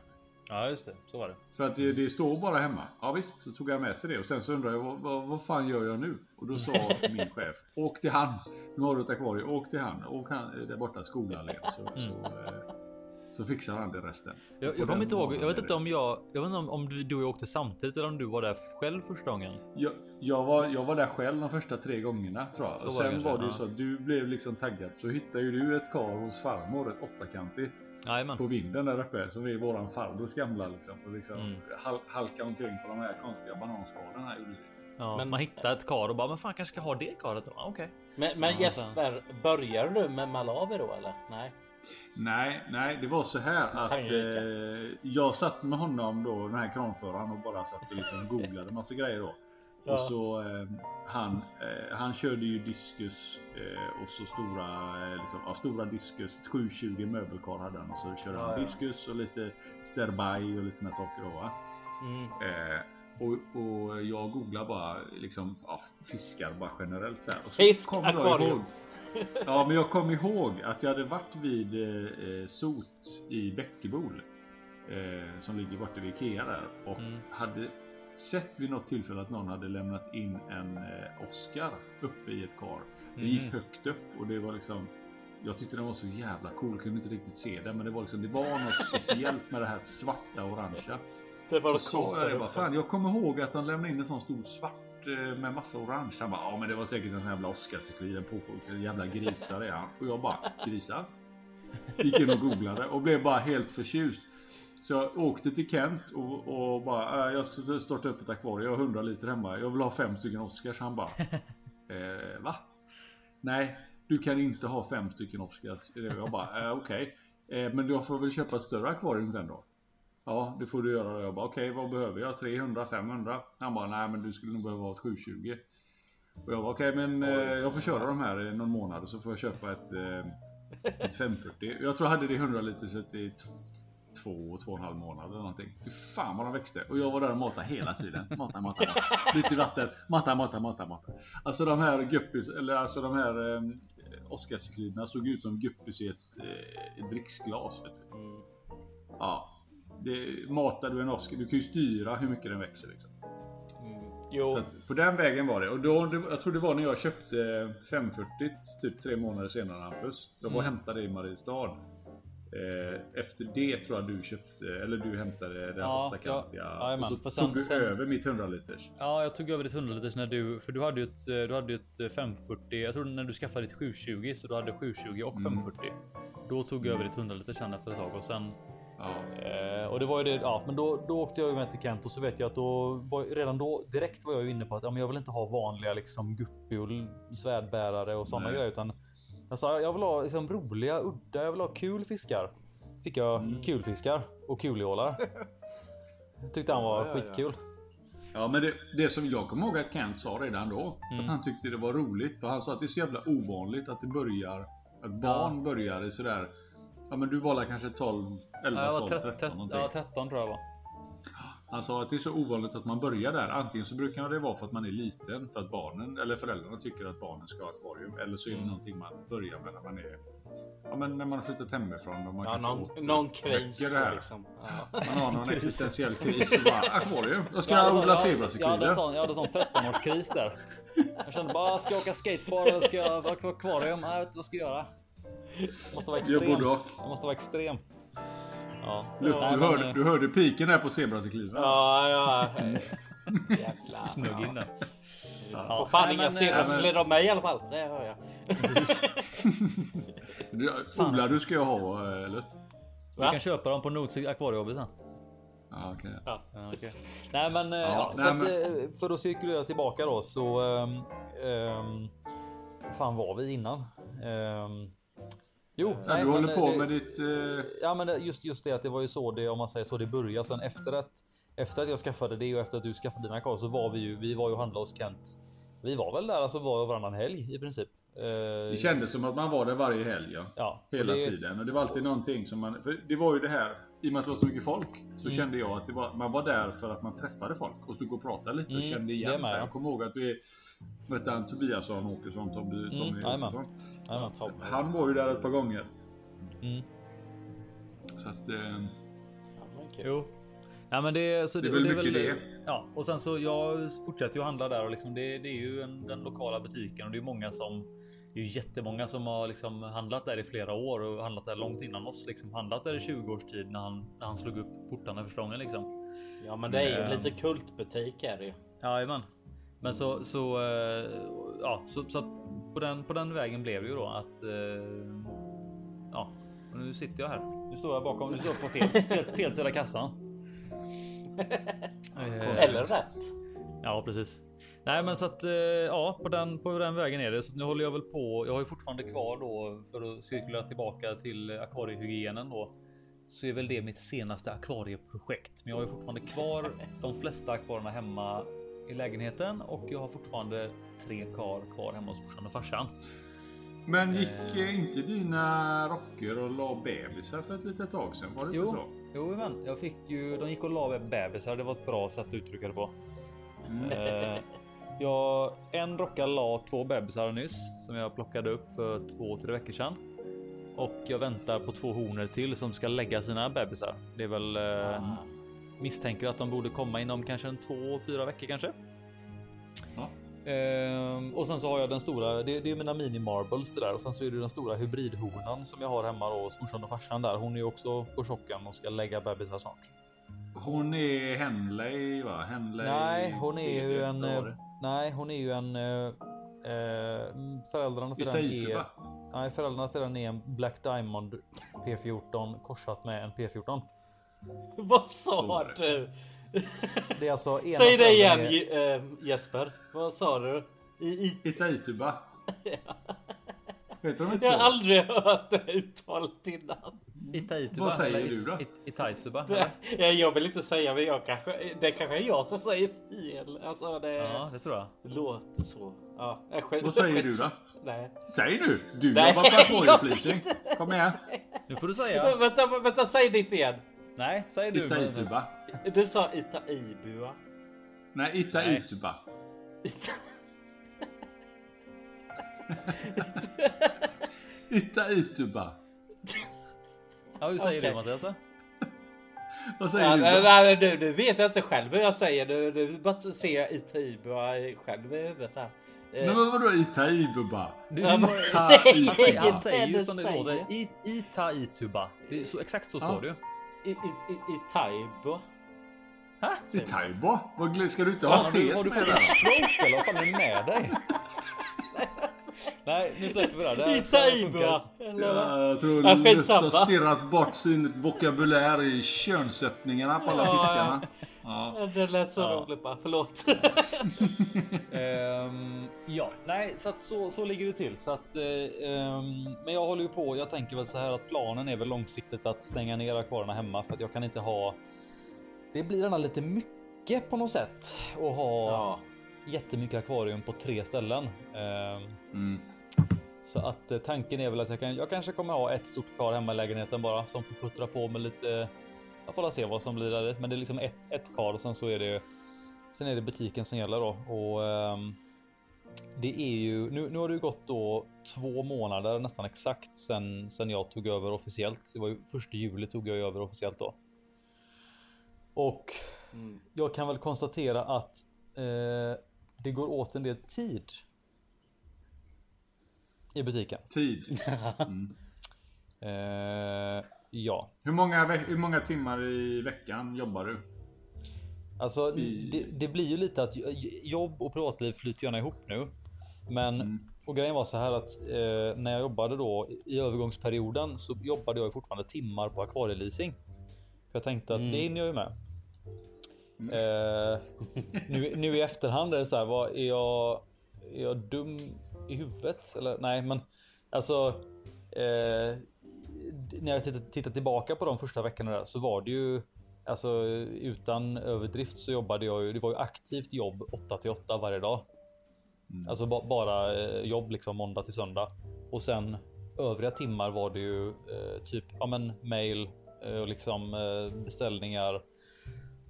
Ja, just det. Så var det. För att det, det står bara hemma. Ja visst, så tog jag med sig det. Och sen så undrade jag, vad, vad, vad fan gör jag nu? Och då sa min chef, åk till han. Nu har du ett akvarium, åk till han. Åk han där borta Skolallén. Så, så, eh, så fixar han det resten. Jag, jag kommer inte ihåg. Jag vet inte om jag. Jag vet inte om, om du, du och jag åkte samtidigt eller om du var där själv första gången. Jag, jag, var, jag var där själv de första tre gångerna tror jag. Så Och var det sen var det ju så att du blev liksom taggad. Så hittade ju du ett kar hos farmor, ett åttakantigt. Jajamän. På vinden där uppe, som är våran farbrors gamla liksom. Och liksom Mm. hal, halka omkring på de här konstiga bananskalen här gjorde vi. Ja, Men- man hittar ett kar och bara, men fan kanske ska ha det karet Okej. Men, men Ja, Jesper, börjar du med Malawi då eller? Nej. Nej, nej, det var så här att eh, jag satt med honom då, den här kranföraren och bara satt och liksom googlade massa grejer då. Ja. Och så eh, han, eh, han körde ju diskus eh, och så stora, eh, liksom, ja, stora diskus, ett 720 möbelkar hade han och så körde Ja, han diskus och lite sterbaj och lite såna saker då va. Mm. Eh, och, och jag googlar bara liksom ja, fiskar bara generellt så här. Och så Fisk, kom jag ihåg. Ja, men jag kom ihåg att jag hade varit vid eh, eh, Sot i Bäckebol. Eh, som ligger borta vid Ikea där. Och Mm. hade sett vid något tillfälle att någon hade lämnat in en eh, Oscar uppe i ett kar. Det gick Mhm. högt upp och det var liksom jag tyckte den var så jävla cool, jag kunde inte riktigt se den men det var liksom, det var något speciellt med det här svarta och orangea. Det var Så sa jag det bara, fan jag kommer ihåg att han lämnade in en sån stor svart med massa orange. Han bara, ja men det var säkert en sån jävla Oscarscyklid, en påfolkad jävla grisar är han. Och jag bara, grisar? Gick in och googlade och blev bara helt förtjust. Så jag åkte till Kent och, och bara, äh, jag ska starta upp ett akvarium, jag har 100 liter hemma, jag vill ha fem stycken Oscars. Han bara, eh, va? Nej, du kan inte ha fem stycken Oscars. Jag bara, eh, okej. Eh, men jag får väl köpa ett större akvarium sen då? Ja, det får du göra. Jag bara, okej, vad behöver jag? 300, 500? Han bara, nej men du skulle nog behöva ha ett 720. Och jag bara, okej men eh, jag får köra de här i någon månad så får jag köpa ett, eh, ett 540. Jag tror jag hade det 100 liter i två, två och en halv månad eller någonting. Fy fan vad de växte. Och jag var där och matade hela tiden. Mata, mata, mata. Lite vatten. Mata, mata, mata, mata. Alltså de här guppis, eller alltså de här eh, Oscarscykliderna såg ut som guppis i ett, eh, dricksglas. Vet du. Mm. Ja. Det, matar du en Oscar, du kan ju styra hur mycket den växer liksom. Mm. Jo, Så att på den vägen var det. Och då, det- jag tror det var när jag köpte 540 typ tre månader senare Hampus. Jag var och Mm. hämtade i Mariestad. Eh, Efter det tror jag du köpte, eller du hämtade den Ja, åttakantiga. ja, jajamän. och så sen- tog du sen- över mitt 100 liters. Ja, jag tog över ditt 100 liters när du, för du hade ju ett, du hade ett 540. Jag tror när du skaffade ditt 720 så du hade 720 och Mm. 540. Då tog jag över ditt 100 liters sen efter ett tag och sen Ja. Eh, och det var ju det. Ja, men då, då åkte jag med till Kent och så vet jag att då var redan då direkt var jag ju inne på att ja, men jag vill inte ha vanliga liksom guppy och svärdbärare och sådana grejer utan jag sa jag vill ha liksom roliga, udda, jag vill ha kul fiskar. Fick jag Mm. kulfiskar och kulihålar. Tyckte han var Ja, ja, ja. skitkul. Ja men det, det som jag kommer ihåg att Kent sa redan då. Mm. Att han tyckte det var roligt. För han sa att det är så jävla ovanligt att det börjar. Att barn börjar i sådär. Ja men du var kanske 12, 11, Ja, jag var 12, 13, 13 någonting. ja, 13 tror jag var. Han sa att det är så ovanligt att man börjar där. Antingen så brukar det vara för att man är liten, för att barnen eller föräldrarna tycker att barnen ska ha akvarium. Eller så är det Mm. någonting man börjar med när man är Ja men när man har flyttat hemifrån och man ja, kanske någon, åter- någon kris det här. liksom. Ja. Man har någon existentiell kris bara akvarium. Jag ska Jag odla jag- Jag jag hade en sån 13-årskris där. Jag kände bara, ska jag åka skateboard eller ska jag vara akvarium? Jag vet inte vad jag ska göra. Måste vara extrem. både och. Jag måste vara extrem. Ja. Nej, du, men, hörde, eh, du hörde piken här på zebracykliden. Ja, ja. Jävlar. Smög in den. Ja, Får fan inga men, eh, zebracyclider av mig i alla fall. Det hör jag. Du, odlar alltså. du ska jag ha eh, Lutt. Vi Va? kan köpa dem på Nordsig akvarieobbet sen. Ja, okej. Ja. Okej. Nej men, Ja, ja, nej, så att, men- för att cirkulera tillbaka då så. Um, um, fan var vi innan? Um, jo, Ja, nej, du men, håller på det, med ditt... eh, Ja, men just just det att det var ju så det om man säger så det började sen efter att efter att jag skaffade det och efter att du skaffade dina kvar så var vi ju. Vi var ju och handlade hos Kent. Vi var väl där alltså var och varannan helg i princip. Eh, Det kändes som att man var där varje helg, ja. ja, Hela det, tiden. Och det var alltid någonting som man... För det var ju det här, i och med att det var så mycket folk, så Mm. kände jag att det var, man var där för att man träffade folk och stod och pratade lite och Mm, kände det igen. med, jag kommer ihåg att vi mötte han Tobiasson, Åkesson, Tommy, Tommy Mm. Åkesson. Ja. Han var ju där ett par gånger. mm. Så att... Eh, Ja, men. Nej det, så Det är och väl mycket det. Ja, och sen så jag fortsätter ju handla där och liksom det, det är ju en, den lokala butiken och det är många som det är ju jättemånga som har liksom handlat där i flera år och handlat där långt innan oss. Liksom handlat där i 20 års tid när han, när han slog upp portarna första gången liksom. Ja men det är ju Mm. lite kultbutik är det ju. Jajamän. Men så så eh, ja, så, så på den på den vägen blev det ju då att. eh, Ja, och nu sitter jag här. Nu står jag bakom. Nu står jag på fel, fel, fel sida kassan. Eh, Eller rätt. Ja, precis. Nej, men så att eh, ja, på den på den vägen är det. Så nu håller jag väl på. Jag har ju fortfarande kvar då för att cirkulera tillbaka till akvariehygienen då. Så är väl det mitt senaste akvarieprojekt. Men jag har ju fortfarande kvar de flesta akvarierna hemma i lägenheten och jag har fortfarande tre kar kvar hemma hos morsan och farsan. men gick eh, inte dina rocker och la bebisar för ett litet tag sedan? Var det Jo, inte så? jo, men jag fick ju. De gick och la bebisar. Det var ett bra sätt att uttrycka det på. Mm. Eh, jag, en rocka la två bebisar nyss som jag plockade upp för två, tre veckor sedan. Och jag väntar på två honor till som ska lägga sina bebisar. Det är väl eh, Ah. misstänker att de borde komma inom kanske en två, fyra veckor kanske. Ja. Ehm, och sen så har jag den stora, det, det är mina mini marbles det där och sen så är det den stora hybridhonan som jag har hemma då hos morsan och farsan där. Hon är ju också på chocken och ska lägga bebisar snart. Hon är Henley va? Henley Nej, hon är ju en. var eh? Nej, hon är ju en. eh, eh, föräldrarna till den är. Nej, föräldrarna till den är en Black Diamond P14 korsat med en P14. Vad Så sa det. du? Det är alltså. ena Säg det igen är- eh, Jesper. Vad sa du? I, i, Itaituba. Heter de inte jag har så? aldrig hört det uttalet innan. Itaituba. Vad säger du då? It- Itaituba. Ja, Jag vill inte säga men jag kanske, det kanske är jag som säger fel. Alltså det Ja, det tror jag. låter så. Ja, jag skit- Vad säger du då? Nej. Säg du! Du Nej, har varit jag akvariefleecing. Kom igen. Nu får du säga. vänta, vänta, säg ditt igen. Nej, säg du. Itaituba. Du sa Itaibu va? Nej, Itaituba. Ita- Itaituba. Ja, hur säger Okej. du Mattias? då? Vad säger Ja, du nej, nej, du, du vet jag inte själv hur jag säger. Du, du bara ser Itaibu själv i huvudet här. Eh, Men vadå Ja, men- han, säger, ju som det låter. Itaituba. Det är så, exakt så står det ju. I, i, i, Itaibu. Ha? Itaiba? Vad Ska du inte ha har du, har te du med fått stroke eller vad fan är det med dig? Nej, nu släpper vi det. Det. Eller vad? Ja, jag tror Ja, Lutt har stirrat bort sin vokabulär i könsöppningarna på alla Ja. fiskarna. Ja. Ja, Det lät så Ja. roligt bara. Förlåt. Ehm, ja, nej, så att så, så ligger det till så att. ehm, men jag håller ju på. Jag tänker väl så här att planen är väl långsiktigt att stänga ner akvarierna hemma för att jag kan inte ha. Det blir gärna lite mycket på något sätt och ha Ja. Jättemycket akvarium på tre ställen. Ehm, Mm. så att eh, tanken är väl att jag, kan, jag kanske kommer ha ett stort kar hemma i lägenheten bara som får puttra på med lite. Jag får se vad som blir där, men det är liksom ett, ett kar och sen så är det. Sen är det butiken som gäller då och ehm, det är ju nu. Nu har det ju gått då två månader nästan exakt sen sen jag tog över officiellt. Det var ju första juli tog jag över officiellt då. Och Mm. jag kan väl konstatera att eh, det går åt en del tid. I butiken. Tid. Mm. Eh, ja, Hur, många, hur många timmar i veckan jobbar du? alltså I- det, det blir ju lite att jobb och privatliv flyter gärna ihop nu. Men Mm. och grejen var så här att eh, när jag jobbade då i övergångsperioden så jobbade jag fortfarande timmar på akvarieleasing. För jag tänkte att Mm. det hinner jag ju med. Eh, nu, nu i efterhand är det så här, vad är jag? Är jag dum i huvudet? Eller nej, men alltså. Eh, när jag tittar, tittar tillbaka på de första veckorna där så var det ju alltså utan överdrift så jobbade jag ju. Det var ju aktivt jobb 8 till 8 varje dag. Mm. Alltså ba, bara eh, jobb liksom måndag till söndag och sen övriga timmar var det ju eh, typ ja, men mail eh, och liksom beställningar.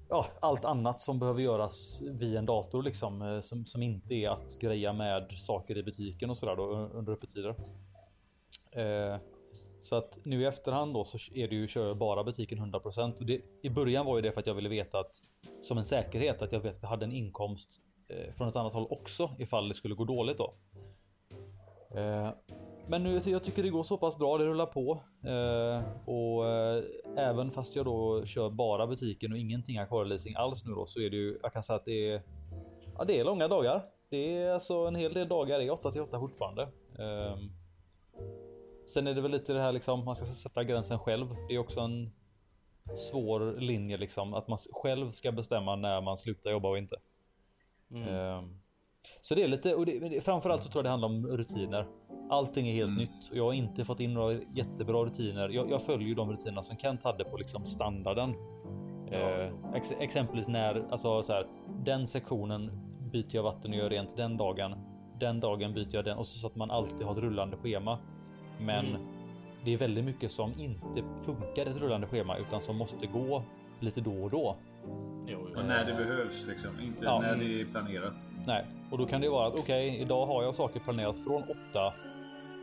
Ja, allt annat som behöver göras via en dator liksom eh, som, som inte är att greja med saker i butiken och sådär under öppettider. Eh, så att nu i efterhand då så är det ju kör jag bara butiken 100% och det, i början var ju det för att jag ville veta att som en säkerhet att jag vet att jag hade en inkomst eh, från ett annat håll också ifall det skulle gå dåligt då. Eh, men nu jag tycker det går så pass bra. Det rullar på eh, och eh, även fast jag då kör bara butiken och ingenting akvareleasing alls nu då så är det ju. Jag kan säga att det är. Ja, det är långa dagar. Det är alltså en hel del dagar i 8 till 8 fortfarande. Eh, sen är det väl lite det här liksom man ska sätta gränsen själv. Det är också en svår linje liksom att man själv ska bestämma när man slutar jobba och inte. Mm. Ehm, Så det är lite och det- framförallt så tror jag det handlar om rutiner. Allting är helt Mm. nytt och jag har inte fått in några jättebra rutiner. Jag, jag följer de rutinerna som Kent hade på liksom standarden. Eh, ex, exempelvis när alltså så här, den sektionen byter jag vatten och gör rent den dagen. Den dagen byter jag den och så, så att man alltid har ett rullande schema. Men Mm. det är väldigt mycket som inte funkar i ett rullande schema utan som måste gå lite då och då. Jo. Och när det behövs liksom, inte Ja. när det är planerat. Nej, och då kan det vara att okej, idag har jag saker planerat från 8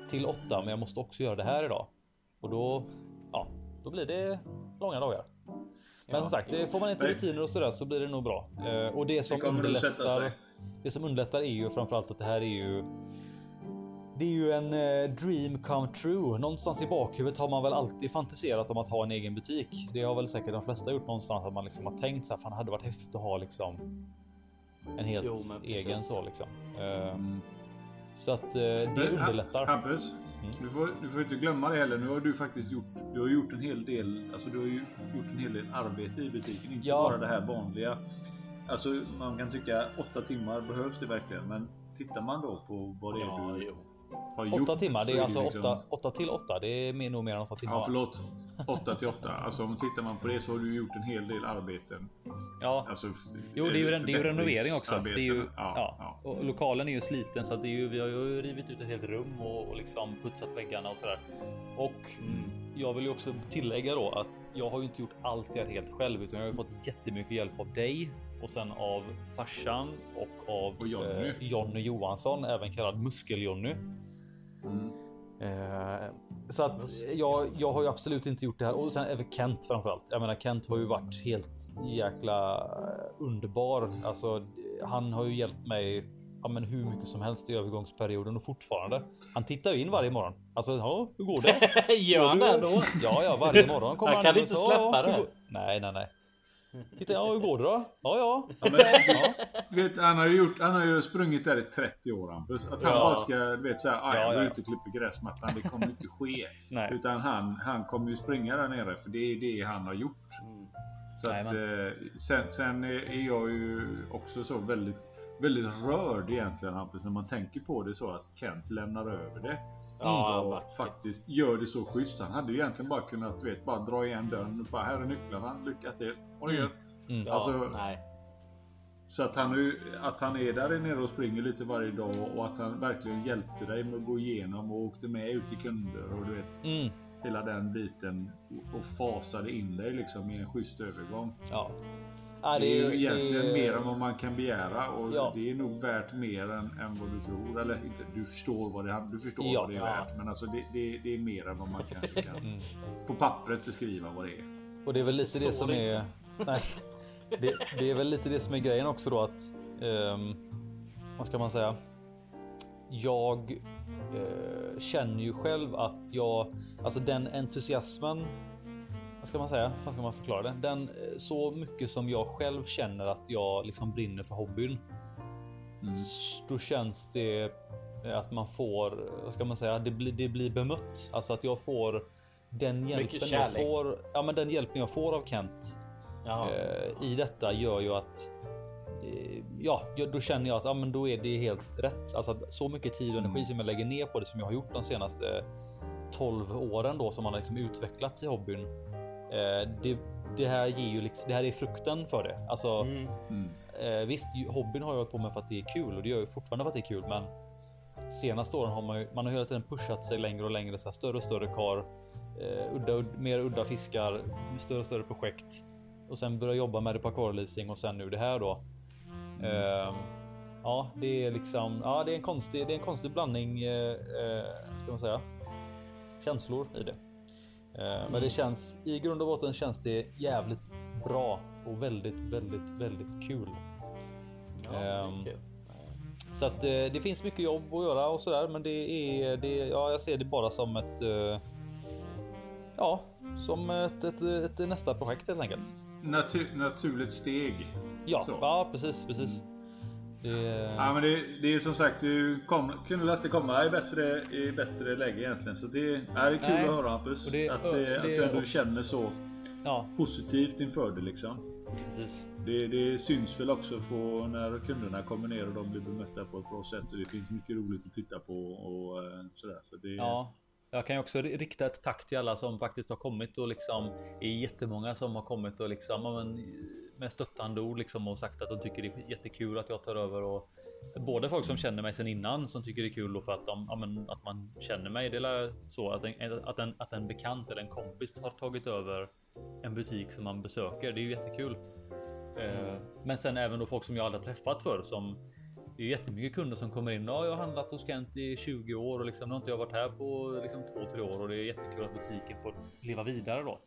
till 8, men jag måste också göra det här idag. Och då, ja, då blir det långa dagar. Men Ja, som sagt, det får man inte rutiner och sådär så blir det nog bra. Eh, och det som Det underlättar. Det som underlättar är ju framförallt att det här är ju. Det är ju en eh, dream come true. Någonstans i bakhuvudet har man väl alltid fantiserat om att ha en egen butik. Det har väl säkert de flesta gjort någonstans att man liksom har tänkt så här. Fan, det hade varit häftigt att ha liksom. En helt Jo, egen så liksom. Mm. så att eh, det underlättar. Hampus, Mm. du, får, du får inte glömma det heller. Nu har du faktiskt gjort, du har gjort en hel del, alltså du har ju gjort en hel del arbete i butiken. Inte Ja. bara det här vanliga. Alltså man kan tycka åtta timmar behövs det verkligen. Men tittar man då på vad det är Ja, du jo. Har gjort. Åtta timmar, det är alltså liksom- åtta, åtta till åtta. Det är nog mer än åtta timmar. Ja förlåt. 8 till 8. Alltså om tittar man på det så har du gjort en hel del arbeten. Ja, Alltså, Jo, det är ju, det är ju renovering också. Det är ju, förbättringsarbeten. ja, ja. Och lokalen är ju sliten så att det är ju, vi har ju rivit ut ett helt rum och, och liksom putsat väggarna och sådär. Och Mm. jag vill ju också tillägga då att jag har ju inte gjort allt det här helt själv utan jag har ju fått jättemycket hjälp av dig och sen av farsan och av Och Jonny. eh, Jonny Johansson, även kallad Muskel-Jonny. Mm. Eh, så att jag, jag har ju absolut inte gjort det här och sen även Kent framförallt. Jag menar Kent har ju varit helt jäkla eh, underbar. Alltså han har ju hjälpt mig ja, men hur mycket som helst i övergångsperioden och fortfarande. Han tittar ju in varje morgon. Alltså ja, hur går det? Gör han det ändå? Ja, ja, varje morgon kommer Han han kan inte så, släppa det. Nej, nej, nej. Titta, ja, hur går det då? Ja, ja. Ja, men, ja. vet, han, har ju gjort, han har ju sprungit där i 30 år Hampus. Att han Ja. bara ska, du vet såhär, Ja, jag går ut och klipper gräsmattan. Det kommer inte ske. Nej. Utan han, han kommer ju springa där nere för det är det han har gjort. Mm. Så att, eh, sen, sen är jag ju också så väldigt, väldigt rörd egentligen Hampus när man tänker på det så att Kent lämnar över det. Ja, och vackert. faktiskt gör det så schysst. Han hade ju egentligen bara kunnat vet, bara dra igen dörren. Bara, här är nycklarna. Lycka till. Ha det Mm. gött. Mm. Ja, Alltså, nej. Så att han, att han är där nere och springer lite varje dag och att han verkligen hjälpte dig med att gå igenom och åkte med ut till kunder och du vet Mm. hela den biten och- fasade in dig liksom i en schysst övergång. Ja. Ja, Det är ju egentligen det mer än vad man kan begära och Ja. det är nog värt mer än, än vad du tror. Eller inte, du förstår vad det, är- du förstår Ja. vad det är Ja. värt men alltså det, det, det är mer än vad man kanske kan Mm. på pappret beskriva vad det är. Och det är väl lite det som det är. Nej, det, det är väl lite det som är grejen också då att. Um, vad ska man säga? Jag eh, känner ju själv att jag, alltså den entusiasmen. Vad ska man säga? Vad ska man förklara det? Den eh, så mycket som jag själv känner att jag liksom brinner för hobbyn. Mm. Då känns det eh, att man får, vad ska man säga? Det blir, det blir bemött, alltså att jag får den hjälpen jag får. Ja, men den hjälpen jag får av Kent. Eh, i detta gör ju att eh, ja, då känner jag att ja, men då är det helt rätt. Alltså att så mycket tid och energi Mm. som jag lägger ner på det som jag har gjort de senaste 12 åren då som man har liksom utvecklats i hobbyn. Eh, det, det här ger ju liksom, det här är frukten för det. Alltså Mm. Mm. Eh, visst, hobbyn har jag hållit på med för att det är kul och det gör jag fortfarande för att det är kul. Men senaste åren har man ju, man har hela tiden pushat sig längre och längre, så här, större och större kar, eh, udda, ud, mer udda fiskar, större och större projekt och sen börja jobba med det på akvarieleasing och sen nu det här då. Eh, ja, det är liksom. Ja, det är en konstig, det är en konstig blandning. Eh, eh, ska man säga känslor i det. Eh, Men det känns i grund och botten känns det jävligt bra och väldigt, väldigt, väldigt kul. Ja, Ehm, kul. Så att eh, det finns mycket jobb att göra och så där, men det är det. Ja, jag ser det bara som ett. Eh, ja, som ett, ett, ett, nästa projekt helt enkelt. Natu- naturligt steg. Ja, ja precis, precis. Det, Ja, men det, det är som sagt, du kom, kunde lätt komma i bättre, i bättre läge egentligen. Så det är kul Nej. att höra Hampus. Det- att, och det, att du ändå också- känner så ja, positivt inför det liksom. precis. Det, det syns väl också på när kunderna kommer ner och de blir bemötta på ett bra sätt. Och det finns mycket roligt att titta på och eh, sådär. Så det, Ja, jag kan ju också ri- rikta ett tack till alla som faktiskt har kommit och liksom är jättemånga som har kommit och liksom med stöttande ord liksom och sagt att de tycker det är jättekul att jag tar över och både folk som känner mig sedan innan som tycker det är kul och för att de ja, men, att man känner mig. Det är så att en, att en att en bekant eller en kompis har tagit över en butik som man besöker. Det är ju jättekul. Eh, Men sen även då folk som jag aldrig träffat förr som det är jättemycket kunder som kommer in. Ja, jag har handlat hos Kent i 20 år och liksom, nu har inte jag varit här på liksom 2-3 år och det är jättekul att butiken får leva vidare då.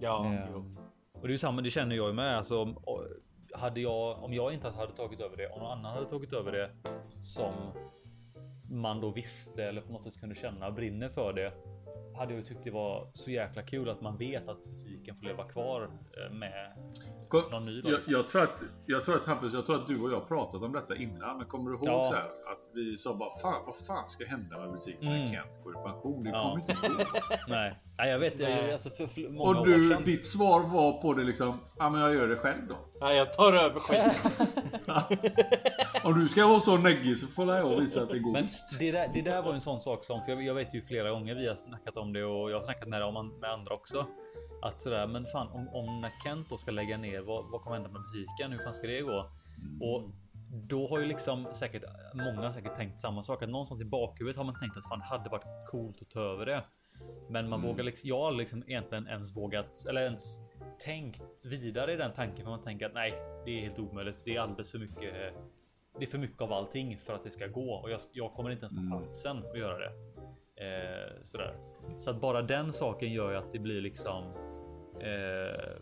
Ja, Ehm, och det är ju samma, det känner jag ju med. Alltså, hade jag, om jag inte hade tagit över det, om någon annan hade tagit över det som man då visste eller på något sätt kunde känna brinner för det. Hade jag tyckt det var så jäkla kul att man vet att butiken får leva kvar eh, med någon ny. Då, jag, liksom. jag, tror att, jag tror att Hampus, jag tror att du och jag pratat om detta innan. Men kommer du ihåg Ja. så här, att vi sa bara fan, vad fan ska hända med butiken när Mm. Kent går i pension? Det Ja. kommer inte gå. Nej, nej, jag vet. Jag, alltså för, för många Och år du, sedan. ditt svar var på det liksom, ja men jag gör det själv då. Ja, jag tar över skiten. Om du ska vara så neggig så får jag visa att det går Men visst. det där, det där var en sån sak som, för jag, jag vet ju flera gånger vi har snackat om det och jag har snackat med, det om, med andra också. Att sådär, men fan om, om när Kent då ska lägga ner, vad, vad kommer hända med butiken? Hur fan ska det gå? Och då har ju liksom säkert många säkert tänkt samma sak. Att någonstans i bakhuvudet har man tänkt att fan det hade varit coolt att ta över det. Men man Mm. vågar liksom, jag har liksom egentligen ens vågat eller ens tänkt vidare i den tanken. För man tänker att nej, det är helt omöjligt. Det är alldeles för mycket. Det är för mycket av allting för att det ska gå och jag, jag kommer inte ens få Mm. chansen att göra det. Eh, sådär. Så att bara den saken gör ju att det blir liksom. Eh,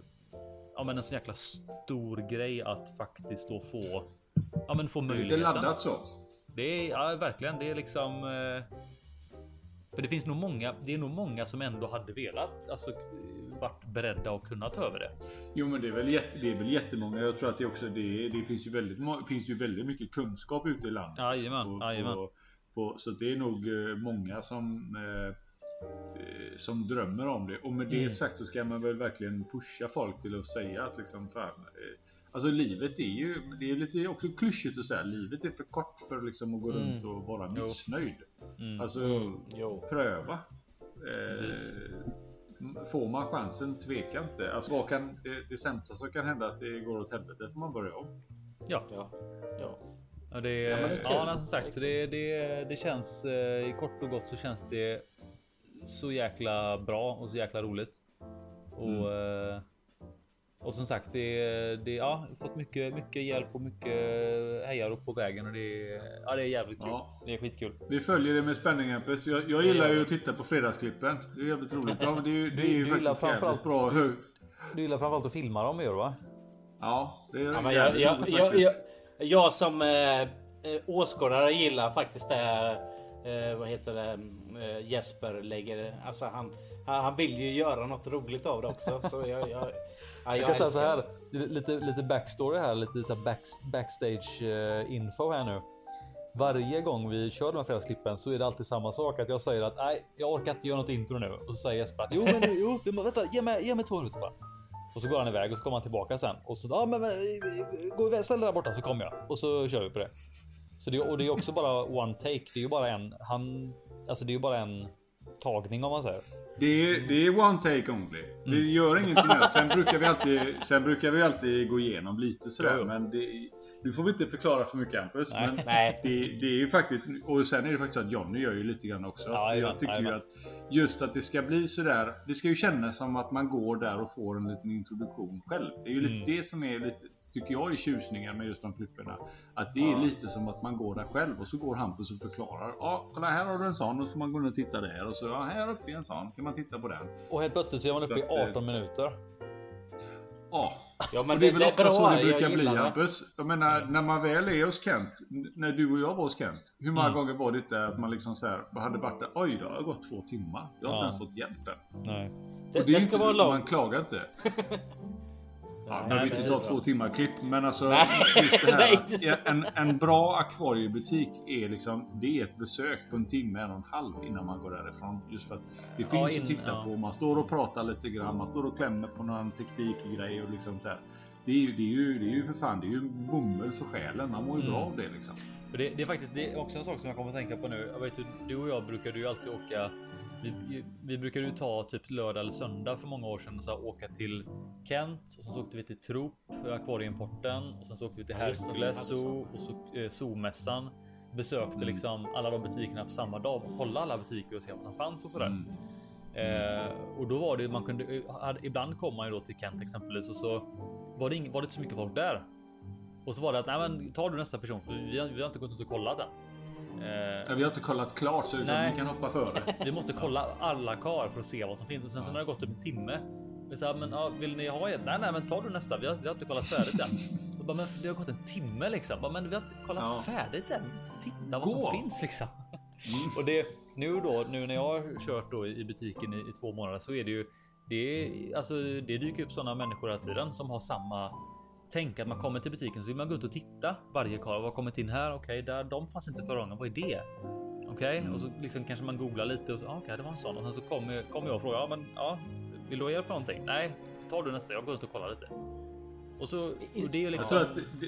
ja, men en så jäkla stor grej att faktiskt då få. Ja, men få Lite möjligheten. laddat så. Det är ja, verkligen. Det är liksom. Eh, för det finns nog många. Det är nog många som ändå hade velat alltså varit beredda och kunnat ta över det. Jo men det är väl, jätte, det är väl jättemånga. Jag tror att det också det, det finns ju väldigt finns ju väldigt mycket kunskap ute i landet. Jajamän, jajamän. Så det är nog eh, många som eh, som drömmer om det. Och med det Mm. sagt så ska man väl verkligen pusha folk till att säga att liksom fan eh, Alltså livet är ju, det är lite också klyschigt att säga, livet är för kort för liksom att gå Mm. runt och vara missnöjd. Mm. Alltså Jo. pröva. Eh, får man chansen, tveka inte. Alltså, vad kan, det, det sämsta som kan hända är att det går åt helvete får man börja om. Ja, Ja. Ja. Ja, det, Ja, ja, men det är ja, som sagt, det, det, det känns eh, i kort och gott så känns det så jäkla bra och så jäkla roligt. Och, eh, och som sagt, det, det ja, fått mycket, mycket hjälp och mycket hejarop på vägen och det, ja, det är jävligt kul. Ja. Det är skitkul. Vi följer det med spänning Hampus. Jag, jag gillar ju att titta på fredagsklippen. Det är jävligt roligt. Ja, det är det är ju Du- faktiskt jävligt bra. Hög... Du gillar framförallt att filma dem, gör du va? Ja, det är Ja, jag, jag, jag, jag, som eh, eh, åskådare gillar faktiskt det. Eh, vad heter det? Eh, Jesper lägger. Alltså han, han, vill ju göra något roligt av det också. Så jag, jag, ja, jag, Jag kan säga så här, lite, lite backstory här, lite så här back, backstage eh, info här nu. Varje gång vi kör de här fredagsklippen så är det alltid samma sak att jag säger att nej, jag orkar inte göra något intro nu och så säger Jesper att jo, men jo, vänta, ge mig, ge mig två minuter bara. Och så går han iväg och så kommer han tillbaka sen och så ja, men, men gå iväg, ställ dig där borta så kommer jag och så kör vi på det. Så det och det är också bara one take. Det är ju bara en. Han alltså, det är ju bara en tagning om man säger. Det är, det är one take only. Det mm. gör ingenting annat. Sen brukar vi alltid, sen brukar vi alltid gå igenom lite sådär. Jo. Men det, nu får vi inte förklara för mycket Hampus. Nej. Men Nej. Det, det, är ju faktiskt, och sen är det faktiskt så att Johnny gör ju lite grann också. Ja, jag tycker ju att just att det ska bli sådär. Det ska ju kännas som att man går där och får en liten introduktion själv. Det är ju lite mm. det som är lite, tycker jag är tjusningen med just de flipperna. Att det är ja. lite som att man går där själv och så går Hampus och förklarar. Ja, kolla här har du en sån och så får man gå och titta där och så ja, här uppe är en sån. Kan man titta på den. Och helt plötsligt så är man uppe i 18 eh, minuter. Ja, ja men och det är väl ofta bra, så det brukar bli Hampus. Jag menar när man väl är hos Kent, när du och jag var hos Kent. Hur många mm. gånger var det inte att man liksom så här, hade varit där, oj då, det har gått två timmar. Jag har ja. inte ens fått hjälp än. Nej. Och det, det, det ska inte, vara långt. Man klagar inte. Ja, behöver inte ta två timmar klipp men alltså just det här, en, en bra akvariebutik är liksom Det är ett besök på en timme, en och en halv innan man går därifrån. Just för att det finns ja, in, att titta ja. på. Man står och pratar lite grann. Man står och klämmer på någon teknikgrej och liksom så här. Det är, ju, det, är ju, det är ju för fan, det är ju bomull för själen. Man mår ju mm. bra av det liksom. Det, det, är faktiskt det är också en sak som jag kommer att tänka på nu. Jag vet, du och jag brukade ju alltid åka vi, vi brukade ju ta typ lördag eller söndag för många år sedan och så åka till Kent och sen så åkte vi till Trop, akvarieimporten och sen så åkte vi till Hercules Zoo och så eh, Zoomässan. Besökte mm. liksom alla de butikerna på samma dag och kolla alla butiker och se vad som fanns och sådär. Mm. Eh, och då var det man kunde eh, ibland kom man ju då till Kent exempelvis och så var det, ing, var det inte så mycket folk där. Och så var det att nej, men tar du nästa person för vi har, vi har inte gått ut och kollat än. Eh, vi har inte kollat klart så vi kan hoppa före. Vi måste kolla alla kar för att se vad som finns och sen så när det har gått typ en timme. Vi sa, men ja, vill ni ha en? Nej, nej, men tar du nästa. Vi har, vi har inte kollat färdigt än. Bara, men det har gått en timme liksom. Bara, men vi har inte kollat ja. färdigt än. Titta vad Gå. som finns liksom. Mm. Och det nu då, nu när jag har kört då i butiken i, i två månader så är det ju det alltså det dyker upp sådana människor hela tiden som har samma tänk att man kommer till butiken så vill man gå ut och titta varje kar. Vad kommit in här? Okej, okay, där de fanns inte förra gången. Vad är det? Okej, okay? mm. och så liksom kanske man googlar lite och så. Ah, okej, okay, det var en sån och sen så kommer kom jag och frågar. Ja, men ja, vill du ha hjälp med någonting? Nej, tar du nästa. Jag går ut och kollar lite. Och så och det är liksom. Jag tror att det,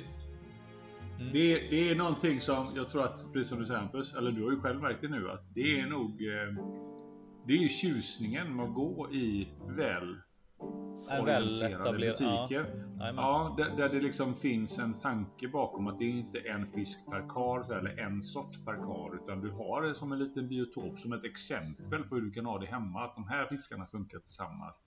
mm. det, det, är någonting som jag tror att precis som du säger Hampus, eller du har ju själv märkt det nu att det är nog. Eh, det är ju tjusningen med att gå i väl orienterade butiker. Ja, ja där, där, det liksom finns en tanke bakom att det är inte en fisk per kar eller en sort per kar utan du har det som en liten biotop som ett exempel på hur du kan ha det hemma. Att de här fiskarna funkar tillsammans.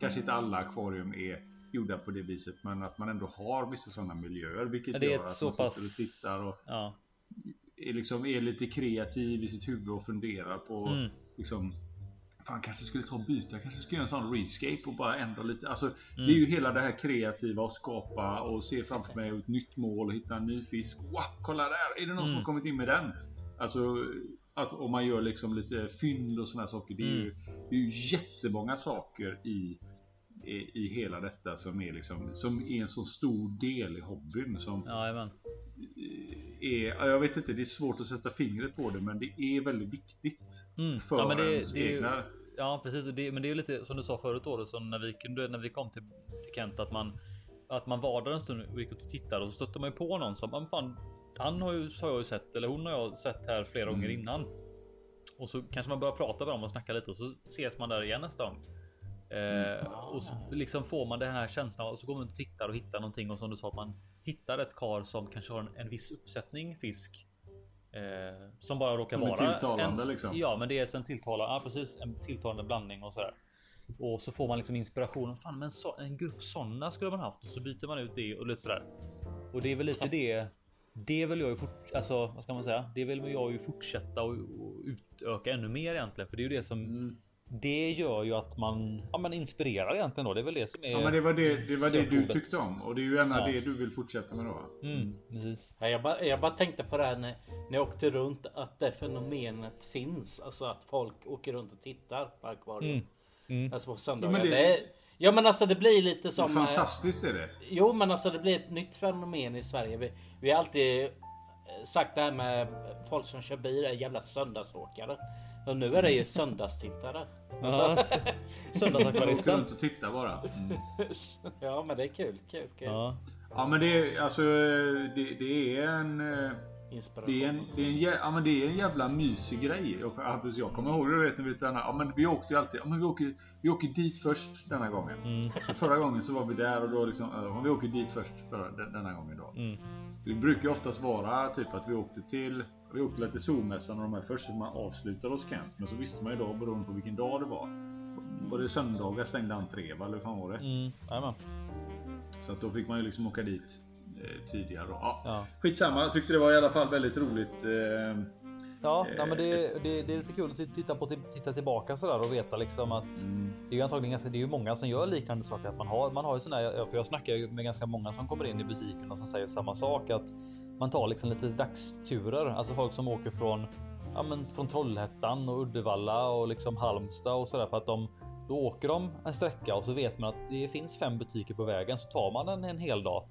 Kanske inte alla akvarium är gjorda på det viset men att man ändå har vissa sådana miljöer vilket ja, gör att man sitter och tittar och ja. är, liksom, är lite kreativ i sitt huvud och funderar på mm. liksom, Fan kanske skulle ta och byta, kanske skulle göra en sån rescape och bara ändra lite. Alltså, mm. Det är ju hela det här kreativa och skapa och se framför mig ett nytt mål och hitta en ny fisk. Wow, kolla där! Är det någon mm. som har kommit in med den? Alltså, att om man gör liksom lite fynd och såna här saker. Det är, mm. ju, det är ju jättemånga saker i, i, i hela detta som är liksom som är en så stor del i hobbyn. Som, ja, är, jag vet inte, det är svårt att sätta fingret på det men det är väldigt viktigt mm. för ja, det, ens det, egna Ja precis, det, men det är lite som du sa förut då, så när vi när vi kom till, till Kent att man att man var där en stund och gick ut och tittade och så stötte man ju på någon som fan, han har ju, har jag ju sett eller hon har jag sett här flera mm. gånger innan. Och så kanske man börjar prata med dem och snacka lite och så ses man där igen nästa gång. Eh, mm. och så liksom får man den här känslan och så går man och tittar och hittar någonting och som du sa att man hittar ett kar som kanske har en, en viss uppsättning fisk Eh, som bara råkar vara tilltalande en, liksom. Ja, men det är en tilltalande, ja, precis en tilltalande blandning och sådär. Och så får man liksom inspiration. Fan, men så, en grupp sådana skulle man haft och så byter man ut det och lite sådär. Och det är väl lite det. Det vill jag ju fort, alltså vad ska man säga? Det vill jag ju fortsätta och, och utöka ännu mer egentligen, för det är ju det som mm det gör ju att man, ja, man inspirerar egentligen då. Det är väl det som är. Ja, men det var det, det, var det du tyckte om och det är ju gärna ja. det du vill fortsätta med då. Mm, precis. Ja, jag, bara, jag bara tänkte på det här när, när jag åkte runt att det fenomenet finns. Alltså att folk åker runt och tittar på akvarium. Mm. Mm. Alltså på söndagar. Ja men, det, ja men alltså det blir lite som. Fantastiskt är det. Jo men alltså det blir ett nytt fenomen i Sverige. Vi, vi har alltid sagt det här med folk som kör bil är jävla söndagsåkare. Och nu är det ju söndagstittare. Ja, åker Söndagsakvaristen. runt och tittar bara. Mm. Ja, men det är kul. Kul, kul. Ja. Ja men det är alltså det, det är en eh, Inspiration. det är en, det är en, jä- ja, men det är en jävla mysig grej. Jag, jag kommer ihåg det, vet när vi. Ja, men vi åkte ju alltid. Ja, men vi, åker, vi åker dit först denna gången. Mm. Så förra gången så var vi där och då liksom. Ja, vi åker dit först för den- denna gången då. Mm. Det brukar ju oftast vara typ att vi åkte till Vi åkte till Zoomässan och de här först så man avslutade hos Kent. Men så visste man ju då beroende på vilken dag det var. Var det söndagar stängde entré va? Eller hur fan var det? Mm. Så att då fick man ju liksom åka dit eh, tidigare. då. Ja. Ja. Skitsamma, jag tyckte det var i alla fall väldigt roligt. Eh, Ja, Eh, men det, det, det är lite kul att titta, på, titta tillbaka sådär och veta liksom att mm, det är ju antagligen ganska, det är ju många som gör liknande saker. Att man har, man har ju sådana här, för jag snackar ju med ganska många som kommer in i butiken och som säger samma sak att man tar liksom lite dagsturer, alltså folk som åker från, ja, men från Trollhättan och Uddevalla och liksom Halmstad och sådär för att de då åker de en sträcka och så vet man att det finns fem butiker på vägen så tar man en, en hel dag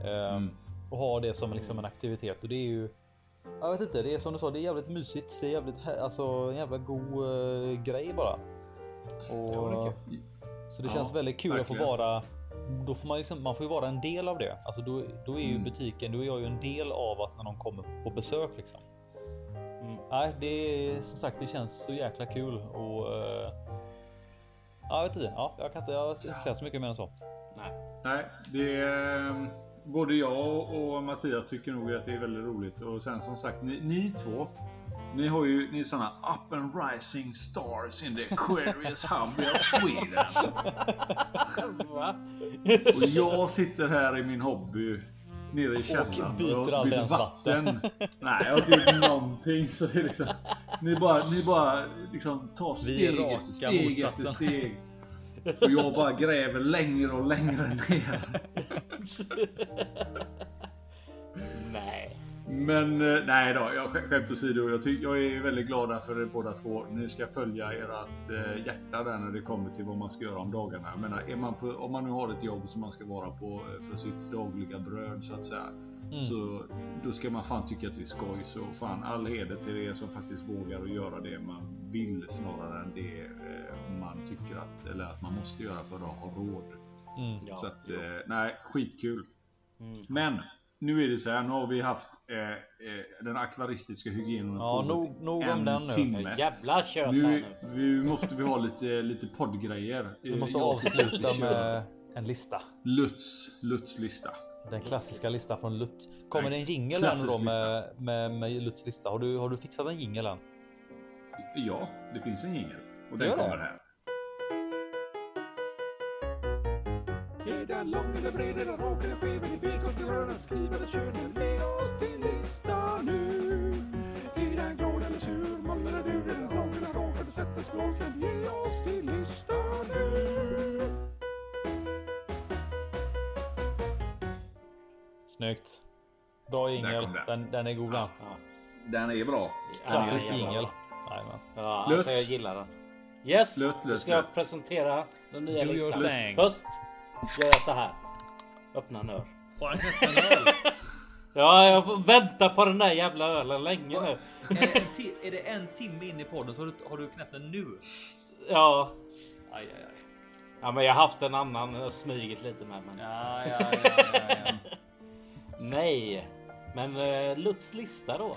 eh, Mm. och har det som liksom en aktivitet och det är ju jag vet inte, det är som du sa, det är jävligt mysigt. Det är jävligt, alltså en jävla god eh, grej bara. Och, det så det Ja, känns väldigt kul att verkligen. få vara. Då får man liksom, man får ju vara en del av det. Alltså då, då är ju Mm. butiken, då är jag ju en del av att när de kommer på besök liksom. Mm. Nej, det är som sagt, det känns så jäkla kul och. eh, ja, jag vet inte. Ja, jag kan inte, jag inte säga så mycket mer än så. Nej. nej, det är, både jag och Mattias tycker nog att det är väldigt roligt. Och sen som sagt, ni, ni två. Ni har ju ni är såna up and rising stars in the Aquarius hub of Sweden. Och jag sitter här i min hobby nere i källaren. byter jag har inte bytt vatten. Nej, jag har inte gjort någonting. Så det är liksom, ni bara, ni bara liksom tar steg efter steg motsatsen. efter steg. Och jag bara gräver längre och längre ner. Nej. Men eh, nej då, jag skä- skämt åsido. Jag, jag är väldigt glad för er båda två. Ni ska följa ert eh, hjärta där när det kommer till vad man ska göra om dagarna. Jag menar, man på, om man nu har ett jobb som man ska vara på eh, för sitt dagliga bröd så att säga. Mm. Så då ska man fan tycka att det är skoj. Så fan all heder till er som faktiskt vågar att göra det man vill snarare än det eh, man tycker att, eller att man måste göra för att ha råd. Mm. Ja. Så att, eh, nej, skitkul. Mm. Men nu är det så här, nu har vi haft eh, eh, den akvaristiska hygienen Ja, på nog- nog om en den nu. timme. Jävla kött här Nu, nu. måste vi ha lite, lite poddgrejer. Vi måste Jag avsluta med en lista. Lutz, Lutz lista. Den klassiska listan från Lutt. Kommer det en jingel Klassisk då med, med, med Lutts lista? Har du, har du fixat en jingel än? Ja, det finns en jingel. Och den kommer här. Snyggt. Bra jingel. den. Den, den är god den. Ja. Den är bra. Klassisk jingel. Ja, alltså jag gillar den. Yes, Lutt, nu Lutt, ska jag Lutt. presentera den nya Do listan. Först gör jag så här. Öppna en öl. Ja, jag får vänta på den där jävla ölen länge nu. är, det en timme in i podden så har du, har du knäppt den nu? Ja, Aj, aj, aj. ja men jag har haft en annan och smugit lite med. Men... Ja, ja, ja, ja, ja. Nej, men uh, Lutz lista då. Uh,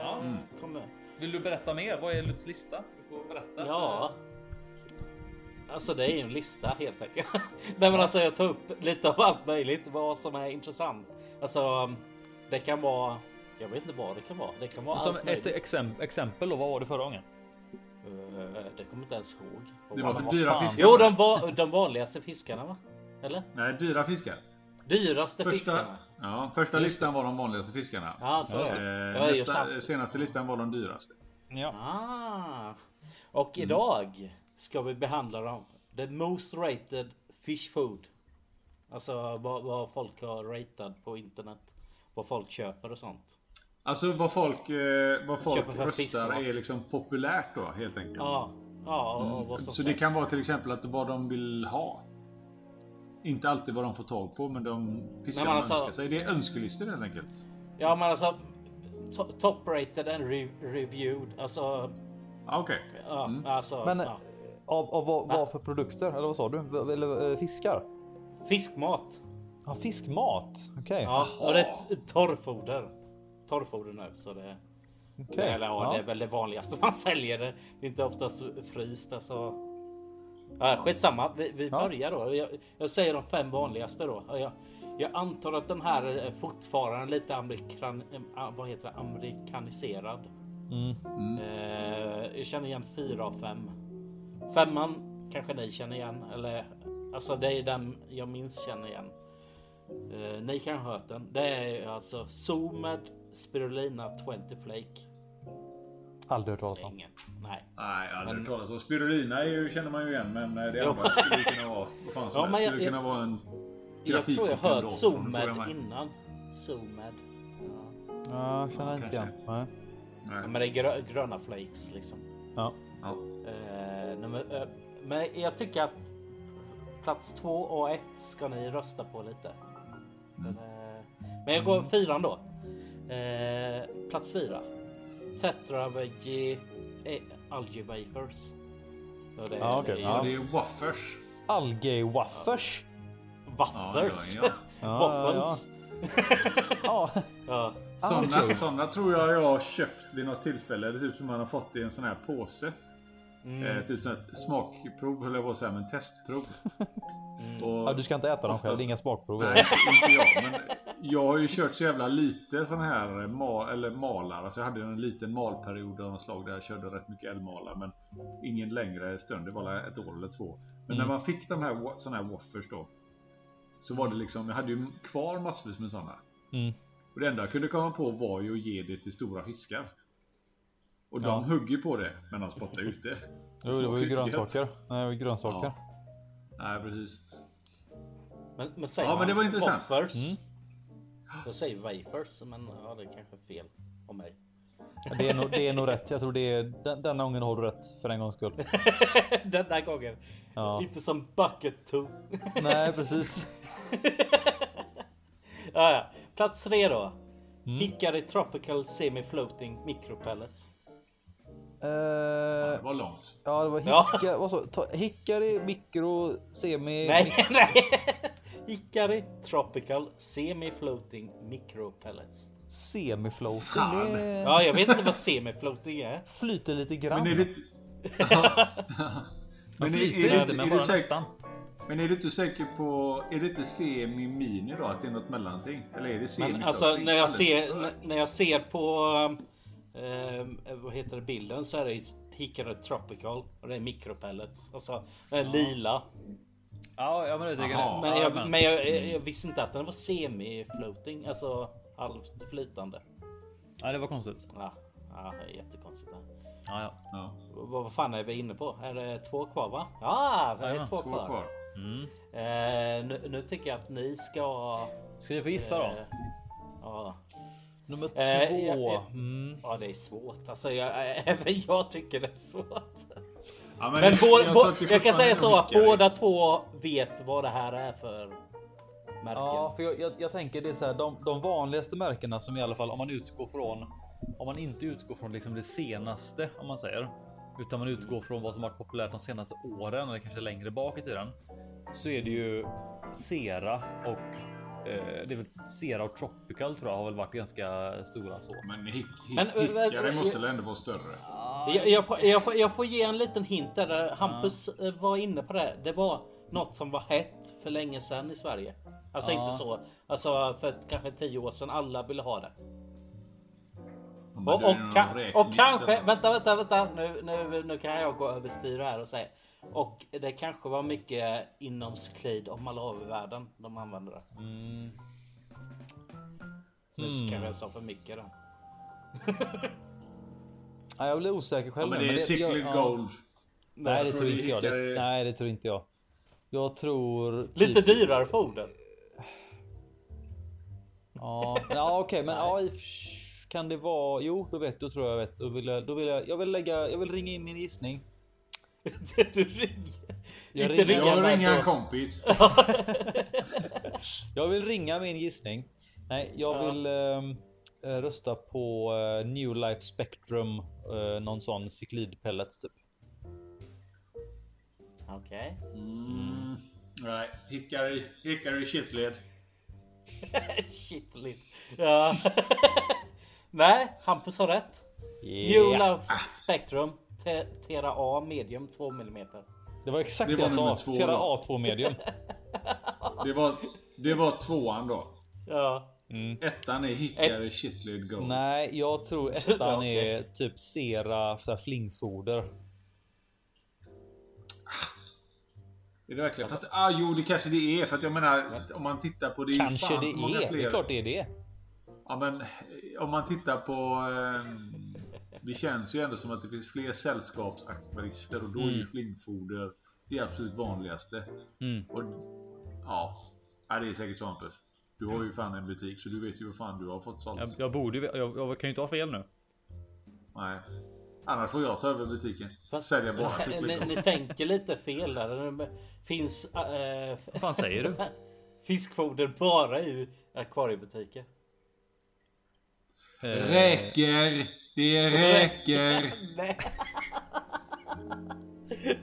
Ja. Mm. kommer. Vill du berätta mer? Vad är Lutts lista? Du får berätta. Ja. Alltså det är ju en lista helt enkelt. Nej men alltså jag tar upp lite av allt möjligt vad som är intressant. Alltså det kan vara. Jag vet inte vad det kan vara. Det kan vara Som allt ett möjligt. exempel, exempel då, vad var det förra gången? Eh, det kommer inte ens ihåg. Det var för vad dyra fan. fiskar. Jo, de, var, de vanligaste fiskarna va? Eller? Nej, dyra fiskar. Dyraste Första, fiskarna. ja, första listan var de vanligaste fiskarna. Ja, så Eh, nästa, senaste listan var de dyraste. Ja. Ah. Och idag ska vi behandla dem. The most rated fish food. Alltså vad, vad folk har ratat på internet. Vad folk köper och sånt. Alltså vad folk, eh, vad folk Köper för röstar är liksom populärt då helt enkelt. Ja, ja och, och Mm. vad som Så det kan vara till exempel att vad de vill ha. Inte alltid vad de får tag på men de fiskar Nej, men de alltså- önskar sig. Det är önskelistor helt enkelt. Ja men alltså to- top rated and re- reviewed. Alltså Ah, Okej. Ja, Mm. alltså, Men ja. av, av vad, vad för produkter? Eller vad sa du? Eller eh, fiskar? Fiskmat. Ja, fiskmat. Okej. Ja, och det är torrfoder. Torrfoder nu så det. Okej. Eller ja, det är väl det vanligaste man säljer. Det Det är inte oftast fryst alltså. Ja, skitsamma, vi, vi Ja. börjar då. Jag, jag säger de fem vanligaste då. Ja, Jag, jag antar att den här är fortfarande lite amerikan, eh, vad heter det, amerikaniserad. Mm. Eh, jag känner igen fyra av fem. Femman kanske ni känner igen. Eller alltså det är den jag minst känner igen. Eh, ni kan ha hört den. Det är alltså Zoomed Spirulina 20 Flake. Aldrig hört talas om. Ingen. Nej. Nej, aldrig Men- hört talas om. Spirulina är ju, känner man ju igen, men eh, det andra skulle kunna vara... Vad fan som Ja, helst. skulle jag- kunna vara en Jag grafik tror jag hört Zoomed innan. Zoomed. Ja. Ja, jag känner Ja, inte igen. Nej. Ja, Nej. Men det är grö gröna flakes liksom. Ja. Ja. Eh, nummer, eh, men jag tycker att plats två och ett ska ni rösta på lite. Men, eh, men jag går fyran då. Eh, plats fyra. Tetra Veggie eh, Algae Wafers. Det, Ja, okej. det är Ja, Ja. det är Waffers. Algae waffers. Waffers. Ja, ja, Waffles. Ja. Ja. Sådana, tror jag jag har köpt vid något tillfälle. Det är typ som man har fått i en sån här påse. Mm. Eh, typ som ett smakprov, höll jag på att säga, men testprov. Och, ja, du ska inte äta dem själv. Det är inga smakprov. Nej, inte jag. Men jag har ju kört så jävla lite sån här ma eller malar. Alltså jag hade en liten malperiod av något slag där jag körde rätt mycket elmalar. Men ingen längre stund. Det var bara ett år eller två. Men Mm. när man fick de här såna här waffers då. Så var det liksom, jag hade ju kvar massvis med såna. Mm. Och det enda jag kunde komma på var ju att ge det till stora fiskar. Och de Ja. hugger på det, men de spottar ut det. Jo, det var ju grönsaker. Nej, det var grönsaker. Ja. Nej, precis. Men, men säger Ja, men man det var intressant. Waffers? Mm. Jag säger wafers, men ja, det är kanske är fel om mig. Det är, nog, det är nog rätt. Jag tror det är den, denna gången har du rätt för en gångs skull. Den där gången. Ja. Inte som bucket to. Nej, precis. ja, ja. Plats tre då. Mm. Hickory Tropical Semi-Floating Micropellets. Eh, Det var långt. ja, det var Ja. hicka, vad så, ta, Hickari, mikro, semi. Nej, nej. Hickory Tropical Semi-Floating Micropellets. Semifloating. Fan. Det Ja, jag vet inte vad semi-floating är. flyter lite grann. Men är det men är, flyter är, inte, men bara du säker, nästan. men är du inte säker på... Är det inte semi-mini då? Att det är något mellanting? Eller är det semi Men alltså när jag ser, när- när jag ser på eh, vad heter det bilden så är det Hickory Tropical och det är micropellets. Alltså den är lila. Ja, ja, men det tycker jag. Men, Ja, jag, men- jag, jag visste inte att den var semi-floating, alltså halvt flytande. Nej, det var konstigt. Ja, ja det är jättekonstigt. Ja, ja. Ja, Vad, vad fan är vi inne på? Är det två kvar va? Ja, det är Jajamän, två, två kvar. kvar. Mm. Eh, nu, nu tycker jag att ni ska... Ska jag få gissa då? eh, Ja, Nummer två. Eh, ja, ja. Mm. ja, det är svårt. Alltså, jag, även jag tycker det är svårt. Ja, Men, det- bå, tror bå, att det jag kan säga så att båda två vet vad det här är för märken. Ja, för jag, jag, jag tänker det är så här, de, de vanligaste märkena som i alla fall om man utgår från om man inte utgår från liksom det senaste om man säger utan man utgår från vad som varit populärt de senaste åren eller kanske längre bak i tiden så är det ju Sera och det är väl Sera och Tropical tror jag har väl varit ganska stora så. Men hick, hick, Men, hickare äh, måste väl ändå vara större? Jag, jag, får, jag, får, jag får ge en liten hint där. Hampus eh, var inne på det. Det var något som var hett för länge sedan i Sverige. Alltså Ja. inte så. Alltså för ett, kanske tio år sedan. Alla ville ha det. Ja, Och, det och, räkning och kanske, vänta, vänta, vänta. Nu, nu, nu kan jag gå överstyr här och säga. Och det kanske var mycket inom Sklid och Malawi-världen de använde det. Mm. Nu Mm. kanske jag sa för mycket då. Ja, jag blir osäker Ja, själv. men nu, det är jag- Cichlid ja. Gold. Nej, det Jag tror inte jag. Det, nej, det tror inte jag. Jag tror. typ- Lite dyrare foder. Ja, ja okej, men ja, kan det vara? Jo, då vet då tror jag jag vet. Då vill jag, då vill jag, jag vill lägga. Jag vill ringa in min gissning. du ringer. Jag ringer- ringa Jag mig ringer en kompis. Jag vill ringa min gissning. Nej, jag Ja. vill. ehm, eh, rösta på eh, New Life Spectrum, eh, någon sån cyklid pellets typ. Okej. Mm. Nej, Hickory, Hickory shitled. Shit lit. Ja. Nej, Hampus har rätt. New Love Spectrum Te- Tera A medium 2 mm. Det var exakt Det det, var jag sa. två Tera då. A2 medium. Det var, det var tvåan då. Ja. Ettan är Hickory shitled gold. Nej, jag tror ettan är typ Sera så här flingfoder. Är det verkligen? Fast ah, jo, det kanske det är. För att jag menar, om man tittar på det. Kanske fan det så många är. fler. Det är klart det är det. Ja, men eh, om man tittar på... ehm, det känns ju ändå som att det finns fler sällskapsakvarister och då är ju Mm. flingfoder det absolut vanligaste. Mm. Och, ja, ja, det är säkert så Hampus. Du har ju fan en butik så du vet ju vad fan du har fått sålt. Jag, jag borde jag, jag kan ju inte ha fel nu. Nej. Annars får jag ta över butiken. Fast- Sälja bara ni, ni tänker lite fel där. Finns äh, Vad fan säger du? fiskfoder bara i akvariebutiker? Räcker! Det räcker!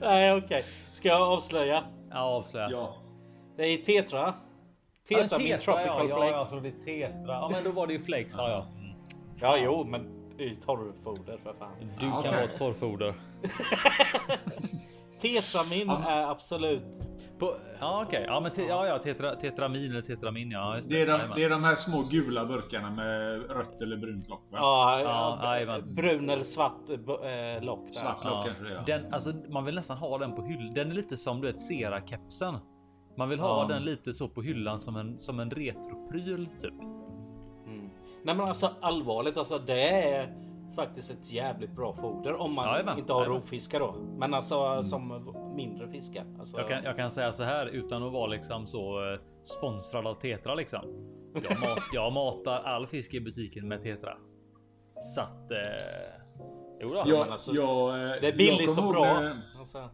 Nej. Okej. Ska jag avslöja? Ja, avslöja. Ja. Det är Tetra. Ja, Tetra min tropical ja, ja, flakes. ja, så det är tetra. Ja, men då var det ju flakes sa jag. Ja jo men det är ju torrfoder för fan. Du Ja, kan okej. vara torrfoder. Tetramin Ja, är absolut. På, ja okej, ja men te, ja, ja tetra, tetramin eller tetramin ja. Just Det är, de, det är de här små gula burkarna med rött eller brunt lock va? Ja, Ja, ja, brun eller svart äh, lock där. Svart lock kanske det är. Den, alltså, man vill nästan ha den på hyllan. Den är lite som du vet Sera-kepsen. Man vill ha Ja. den lite så på hyllan som en, som en retropryl typ. Mm. Nej men alltså allvarligt alltså det är faktiskt ett jävligt bra foder om man Jajamän, inte har jajamän. rovfiskar då. Men alltså som mindre fiskar. Alltså, Jag kan, jag kan säga så här utan att vara liksom så eh, sponsrad av Tetra liksom. Jag, mat, jag matar all fisk i butiken med Tetra. Så att. Eh, jo då. Jag, men alltså, jag, eh, det är billigt och bra. när- Alltså,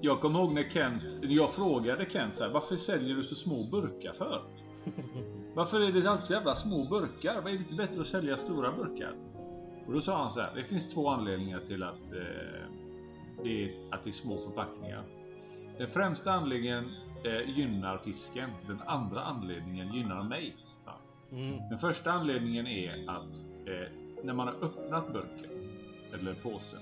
Jag kommer ihåg när Kent, jag frågade Kent så här, varför säljer du så små burkar för? Varför är det alltid så jävla små burkar? Vad är det inte bättre att sälja stora burkar? Och då sa han så här, det finns två anledningar till att, eh, det, är, att det är små förpackningar. Den främsta anledningen eh, gynnar fisken. Den andra anledningen gynnar mig. mm. Den första anledningen är att eh, när man har öppnat burken eller påsen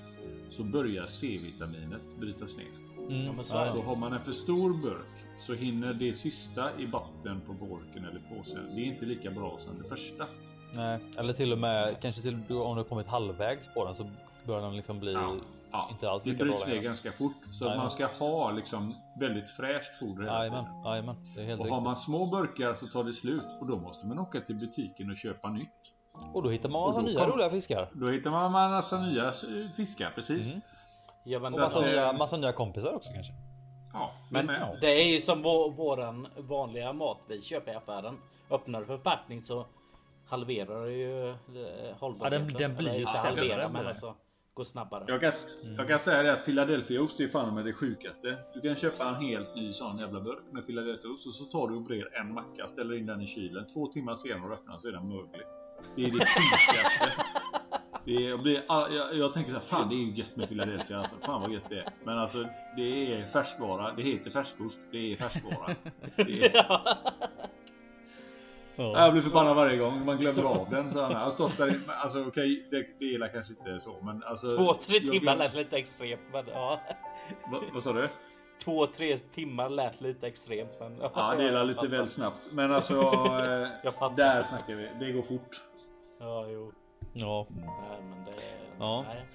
så börjar C-vitaminet brytas ner. Mm, Ja, så Så har man en för stor burk så hinner det sista i botten på burken eller påsen. Det är inte lika bra som det första. Nej, eller till och med kanske till om du har kommit halvvägs på den så börjar den liksom bli Ja, ja. inte alls Det lika bra bryts ner ganska fort. Så Jajamän. man ska ha liksom väldigt fräscht foder hela Jajamän, tiden. jajamän, det är helt Och har riktigt. man små burkar så tar det slut och då måste man åka till butiken och köpa nytt. Och då hittar man massa nya kom- roliga fiskar. Då hittar man massa nya fiskar, precis. Mm. ja, men, Och massa, att, nya, eh, massa nya kompisar också kanske. Ja, men det med. det är ju som vår, våran vanliga mat vi köper i affären. Öppnar du förpackning så halverar ju eh, hållbarheten. Ja, den- den blir ju sämre, men alltså går snabbare. Jag kan, jag kan säga det att Philadelphiaost är fan med det sjukaste. Du kan köpa en helt ny sån jävla burk med Philadelphiaost och så tar du och brer en macka, ställer in den i kylen. Två timmar senare och öppnar så är den möglig. Det är det sjukaste. Det är, jag, blir, jag, jag tänker så här, fan det är ju gött med Philadelphia alltså. Fan vad gött det är. Men alltså det är färskvara. Det heter färskost. Det är färskvara. Det är, jag blir förbannad varje gång man glömmer av den. Så här, jag har stått där, i- alltså okej, det, det är kanske inte så men alltså. Två, tre jag- timmar lät lite extremt men ja. Va, vad sa du? Två, tre timmar lät lite extremt men Ja, det är lite väl snabbt. Men alltså, eh, Jag fattar. där snackar vi. Det går fort. Ja, jo. Ja, Nej, men det... Ja. Nej.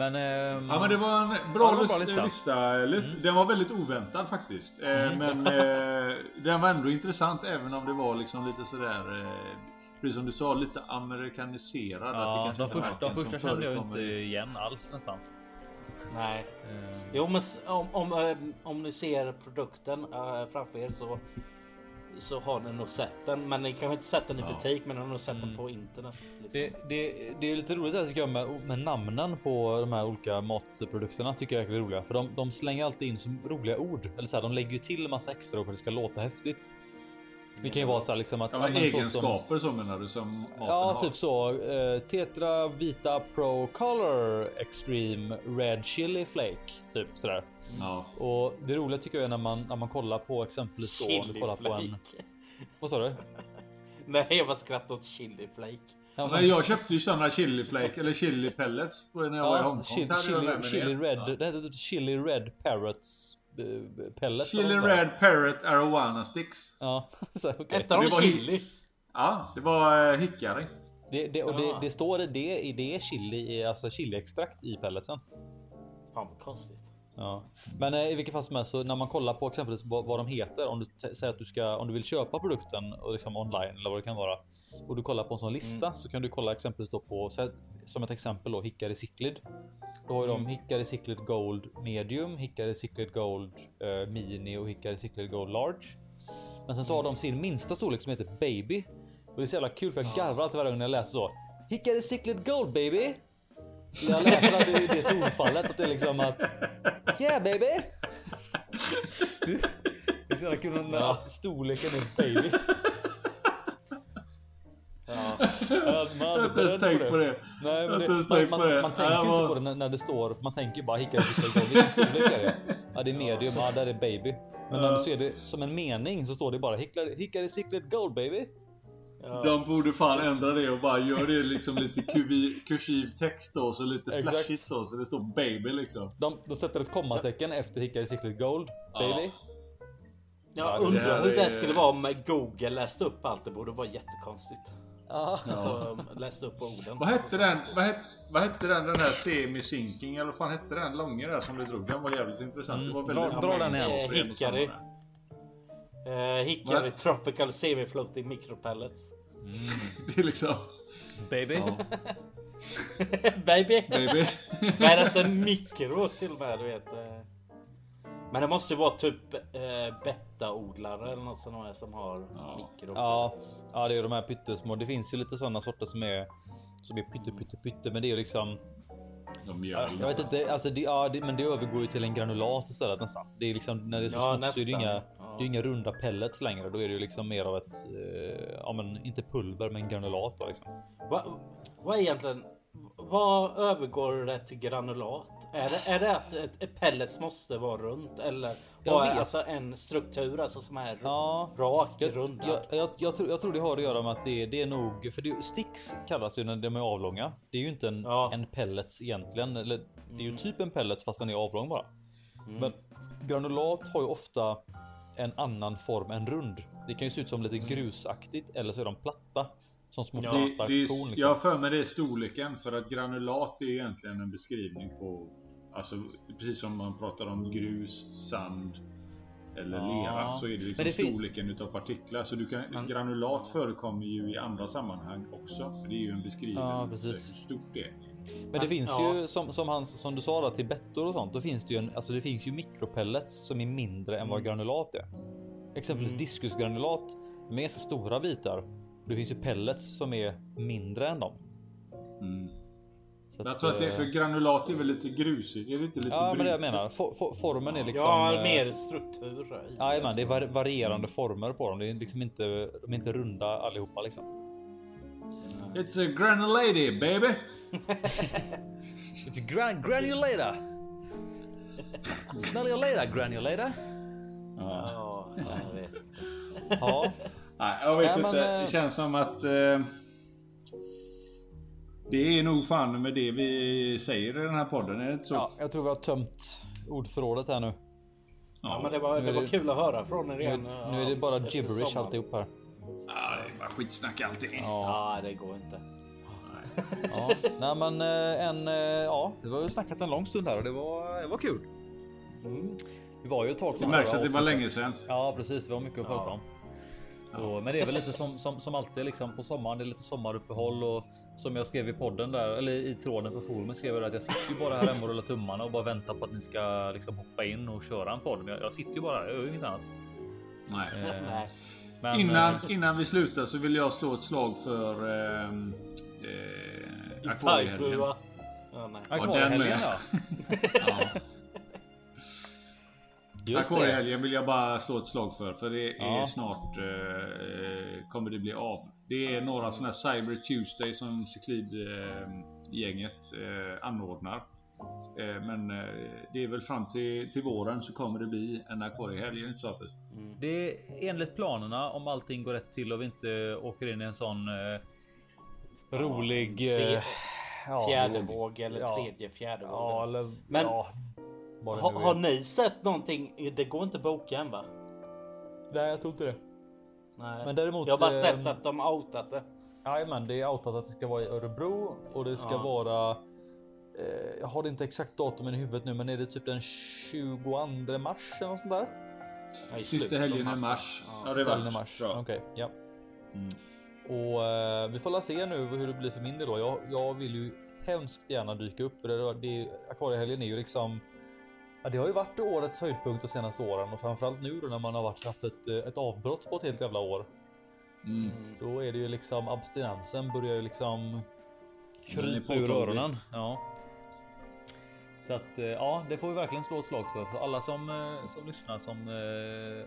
Men. ehm, Ja, men det var en Ja, bra, det var bra lista. Lit- Den var väldigt oväntad faktiskt. Eh, Men eh, den var ändå intressant även om det var liksom lite sådär... Eh, precis som du sa, lite amerikaniserad. att det Ja, de första, de första kände jag inte igen alls nästan. Nej. Ehm, Jo, men om, om, eh, om ni ser produkten eh, framför er så så har ni nog sett den. Men ni kanske inte sett den i Ja. butik, men ni har nog sett Mm. den på internet. Liksom. Det, det, det är lite roligt här tycker jag med, med namnen på de här olika matprodukterna tycker jag är roliga. För de, de slänger alltid in så roliga ord. Eller så här, de lägger ju till en massa extra för att det ska låta häftigt. Det kan ju vara så här liksom att... Ja, men men så som- egenskaper så menar du som maten Ja, har? typ så. Eh, Tetra Vita Pro Color Extreme Red Chili Flake. Typ sådär. Ja. Och det roliga tycker jag är när man, när man kollar på exempelvis då, om du kollar på en... Vad sa du? Nej, jag bara skrattade åt chiliflake. Ja, Men jag köpte ju såna chili flake eller chili pellets när jag var i Hongkong. chili, chili, chili det. red. Ja. Det heter typ Chili Red Parrots eh, pellets. Chili red parrot arowana sticks. Ja, så okej. Hette de Det var chili? Ja, det var eh, hickory. Det, det, och det, Ja. det står det, det, det är chili, alltså chiliextrakt i pelletsen. Fan vad konstigt. Ja, men eh, i vilket fall som helst så när man kollar på exempelvis vad, vad de heter om du säger att du ska om du vill köpa produkten och liksom online eller vad det kan vara och du kollar på en sån lista så kan du kolla exempelvis då på som ett exempel då Hickory Cichlid. Då har ju de Hickory Cichlid Gold Medium, Hickory Cichlid Gold eh, Mini och Hickory Cichlid Gold Large. Men sen så har de sin minsta storlek som heter Baby och det är så jävla kul för jag garvar alltid varje gång när jag läser så. Hickory Cichlid Gold Baby. Jag läser att det är det tonfallet att det är liksom att Yeah baby! Det är så jävla kul när Ja. storleken är baby. Ja. Ja, man Jag har inte ens tänkt på det. Nej, men det, man, man, man Ja, tänker det inte på det när, när det står, man tänker bara hicka Vilken storlek är det? Ja det är medium, ja där är baby. Men när du ser det som en mening så står det bara Hickory Cichlid Gold baby. Ja. De borde fan ändra det och bara göra det liksom lite kuvi, kursiv text då, så lite Exakt. flashigt så, så det står baby liksom. De, de sätter ett kommatecken efter Hickory Cichlid Gold baby. Jag det undrar hur det är- skulle vara om Google läste upp allt. Det borde vara jättekonstigt. Ja. Alltså läste upp orden. Vad hette den? Vad hette, vad hette den? Den där semi-sinking eller vad fan hette den långa där som du drog? Den var jävligt intressant. Mm, Det var dra- väldigt dra den igen. samma Hickory. Där. Eh, Hickory? Tropical Semi-Floating Micropellets. Det är liksom... Baby. Ja, Baby! baby. Nej, det är en mikro till och med, du vet. eh. Men det måste ju vara typ eh, betaodlare eller något sånt här som har Ja. mikro. Ja, ja, det är de här pyttesmå. Det finns ju lite sådana sorter som är som är pytte pytte pytte, men det är liksom. De Ja, gör jag vet inte, alltså det, ja, det, men det övergår ju till en granulat istället nästan. Det är liksom när det är så Ja, smått så är det inga. Det är ju inga runda pellets längre. Då är det ju liksom mer av ett, eh, ja men inte pulver men granulat då liksom. Vad är egentligen? Vad övergår det till granulat? Är det, är det att ett, ett pellets måste vara runt eller vad är alltså en struktur alltså som är Ja, rak, jag, rundad? jag, jag, jag, tror, jag tror det har att göra med att det, det är nog, för det, sticks kallas ju när de är avlånga. Det är ju inte en, Ja. en pellets egentligen. Eller, det är ju Mm. typ en pellets fast den är avlång bara. Mm. Men granulat har ju ofta en annan form än rund. Det kan ju se ut som lite grusaktigt eller så är de platta. Som små Ja, platta det är, korn. Liksom. jag har för mig det är storleken för att granulat är egentligen en beskrivning på Alltså precis som man pratar om grus, sand eller Ja. lera så är det liksom det storleken utav partiklar. Så du kan, Men- granulat förekommer ju i andra sammanhang också. För det är ju en beskrivning av hur stort det är. Men det finns Ja. ju som, som, hans, som du sa där, till bettor och sånt. Då finns det ju en, alltså det finns ju mikropellets som är mindre än vad granulat är. Exempelvis Mm. diskusgranulat med ganska stora bitar. Det finns ju pellets som är mindre än dem. Mm. Så Jag tror att det är eh, för granulat är väl lite grusigt? Är det inte lite Ja, men det jag brutet? menar. For, for, formen är liksom. ja, eh, mer struktur. i Jajamän, det är var, varierande Mm. former på dem. Det är liksom inte, de är inte runda allihopa liksom. It's a granulady baby! It's gran granulator. Smell your later granulator. Ja. Vet. Ja, Nej, jag vet men, inte. eh, Det känns som att eh, det är nog fan med det vi säger i den här podden. Är det inte så? ja, jag tror vi har tömt ordförrådet här nu. Ja, men det var, Nu det var det- kul att höra från er Nu, igen. nu är det bara gibberish sommaren. alltihop här. Ja, det är bara skitsnack allting. Ja, Ja, det går inte. ja. Nej men eh, en, eh, ja, det var ju snackat en lång stund här och det var, det var kul. Mm. Det var ju ett tag Det sedan. märks förra att det var länge sedan. Ja precis, det var mycket att prata Ja. om. Och, men det är väl lite som, som, som alltid liksom på sommaren. Det är lite sommaruppehåll och som jag skrev i podden där eller i tråden på forumet skrev jag att jag sitter ju bara här hemma och rullar tummarna och bara väntar på att ni ska liksom hoppa in och köra en podd. Men jag, jag sitter ju bara här. Jag gör ju inget annat. Nej. Eh, Nej. men, Innan, eh, innan vi slutar så vill jag slå ett slag för ehm, eh, akvariehelgen. Taipua. Ja, Akvariehelgen ja. Ja. Akvariehelgen vill jag bara slå ett slag för. För det är Ja. snart eh, kommer det bli av. Det är några sådana här Cyber Tuesday som Cyclid-gänget eh, anordnar. Eh, men eh, det är väl fram till, till våren så kommer det bli en akvariehelg, Hampus? Det är enligt planerna om allting går rätt till och vi inte åker in i en sån eh, rolig... tre- eh, ja, Fjärde våg eller tredje fjärde våg. Ja, eller, Men- Ha, har ni sett någonting? Det går inte att boka än va? Nej, jag tror inte det. Nej. Men däremot, jag har bara eh, sett att de outat det. Jajamän, det är outat att det ska vara i Örebro och det ska Ja. vara. Eh, jag har inte exakt datumen i huvudet nu, men är det typ den 22 mars eller något sånt där? I Sista helgen i mars. Ja. Ja, det var mars. Okej, ja. Mm. Och eh, vi får la se nu hur det blir för min del då. Jag, jag vill ju hemskt gärna dyka upp för det, det akvariehelgen är ju liksom. Ja, det har ju varit årets höjdpunkt de senaste åren och framförallt nu då när man har varit haft ett, eh, ett avbrott på ett helt jävla år. Mm. Då är det ju liksom abstinensen börjar ju liksom krypa ur öronen. Ja. Så att eh, ja, det får vi verkligen slå ett slag för. För alla som, eh, som lyssnar som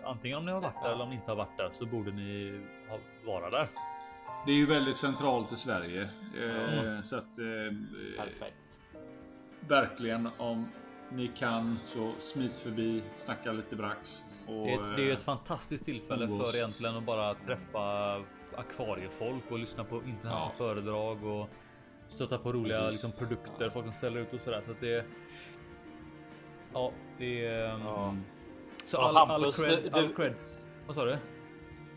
antingen om ni har varit där eller om ni inte har varit där så borde ni vara där. Det är ju väldigt centralt i Sverige. Eh, Mm. Så att eh, Perfekt. verkligen om ni kan så smit förbi, snacka lite brax. Och, Det är, ett, det är eh, ett fantastiskt tillfälle umgås. för egentligen att bara träffa akvariefolk och lyssna på intressanta Ja. föredrag och stöta på roliga liksom, produkter folk som ställer ut och sådär. Så att det. Ja, det är. Ja. mm. Så all, all, cred, all cred. Vad sa du?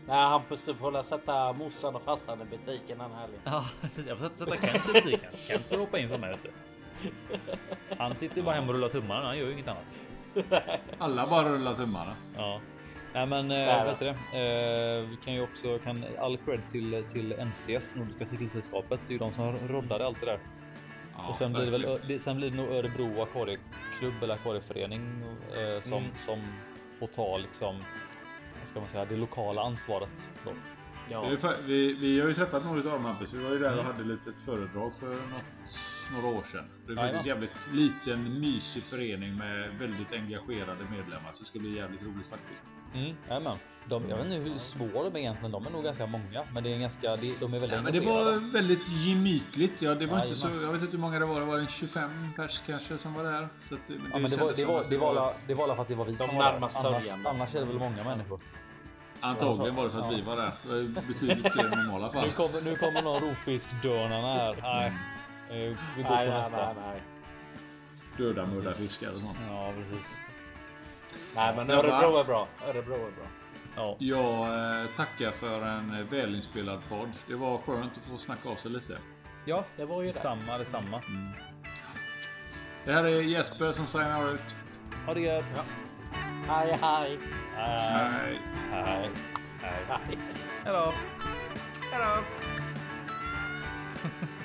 Nej Hampus du får hålla sätta morsan och farsan i butiken den helgen. Ja, jag får sätta- Kent i butiken. Kent får hoppa in för mig. Han sitter bara hemma och rullar tummarna. Han gör ju inget annat. Alla bara rullar tummarna. Ja, nej, men Nej, vet du det? Eh, vi kan ju också kan all cred till till NCS Nordiska cykelsällskapet. Det är ju de som roddade allt det där. Ja, och sen blir det väl sen blir det nog Örebro akvarieklubb eller akvarieförening eh, som Mm. som får ta liksom. Ska man säga? Det lokala ansvaret. Då. Ja. Vi, vi, vi har ju träffat några av dem Hampus. Vi var ju där och Mm. hade lite ett föredrag för något, några år sedan. Det är faktiskt jävligt liten mysig förening med väldigt engagerade medlemmar. Så det ska bli jävligt roligt faktiskt. Mm, jajamän. De, jag vet inte hur små de är egentligen. De är nog ganska många, men det är ganska. De, de är väldigt. Ja, men det var väldigt gemytligt. Ja, det var inte så, jag vet inte hur många det var. Det var en 25 pers kanske som var där. Så att, men Ja, men det var, det var, det var, alla, ett- det var alla för att det var vi De som var där. närmast Annars, annars är det väl många människor. Antagligen var det för att vi var där. Det var betydligt fler än normala fall. Nu kommer, nu kommer någon rovfiskdörnarna här. Nej, eh, vi går Nej, på nej, nästa. nej, nej. Döda muddarfiskar och sånt. Ja, precis. Nej, men. Örebro är bra. Örebro är bra. Ja, Jag eh, tackar för en eh, välinspelad podd. Det var skönt att få snacka av sig lite. ja Det var ju det. detsamma, detsamma. Det här är Jesper som signar ut. Ha det gött. Hej, hej. Hej. Hej. Hej. Hej. hej. Hejdå. Hejdå.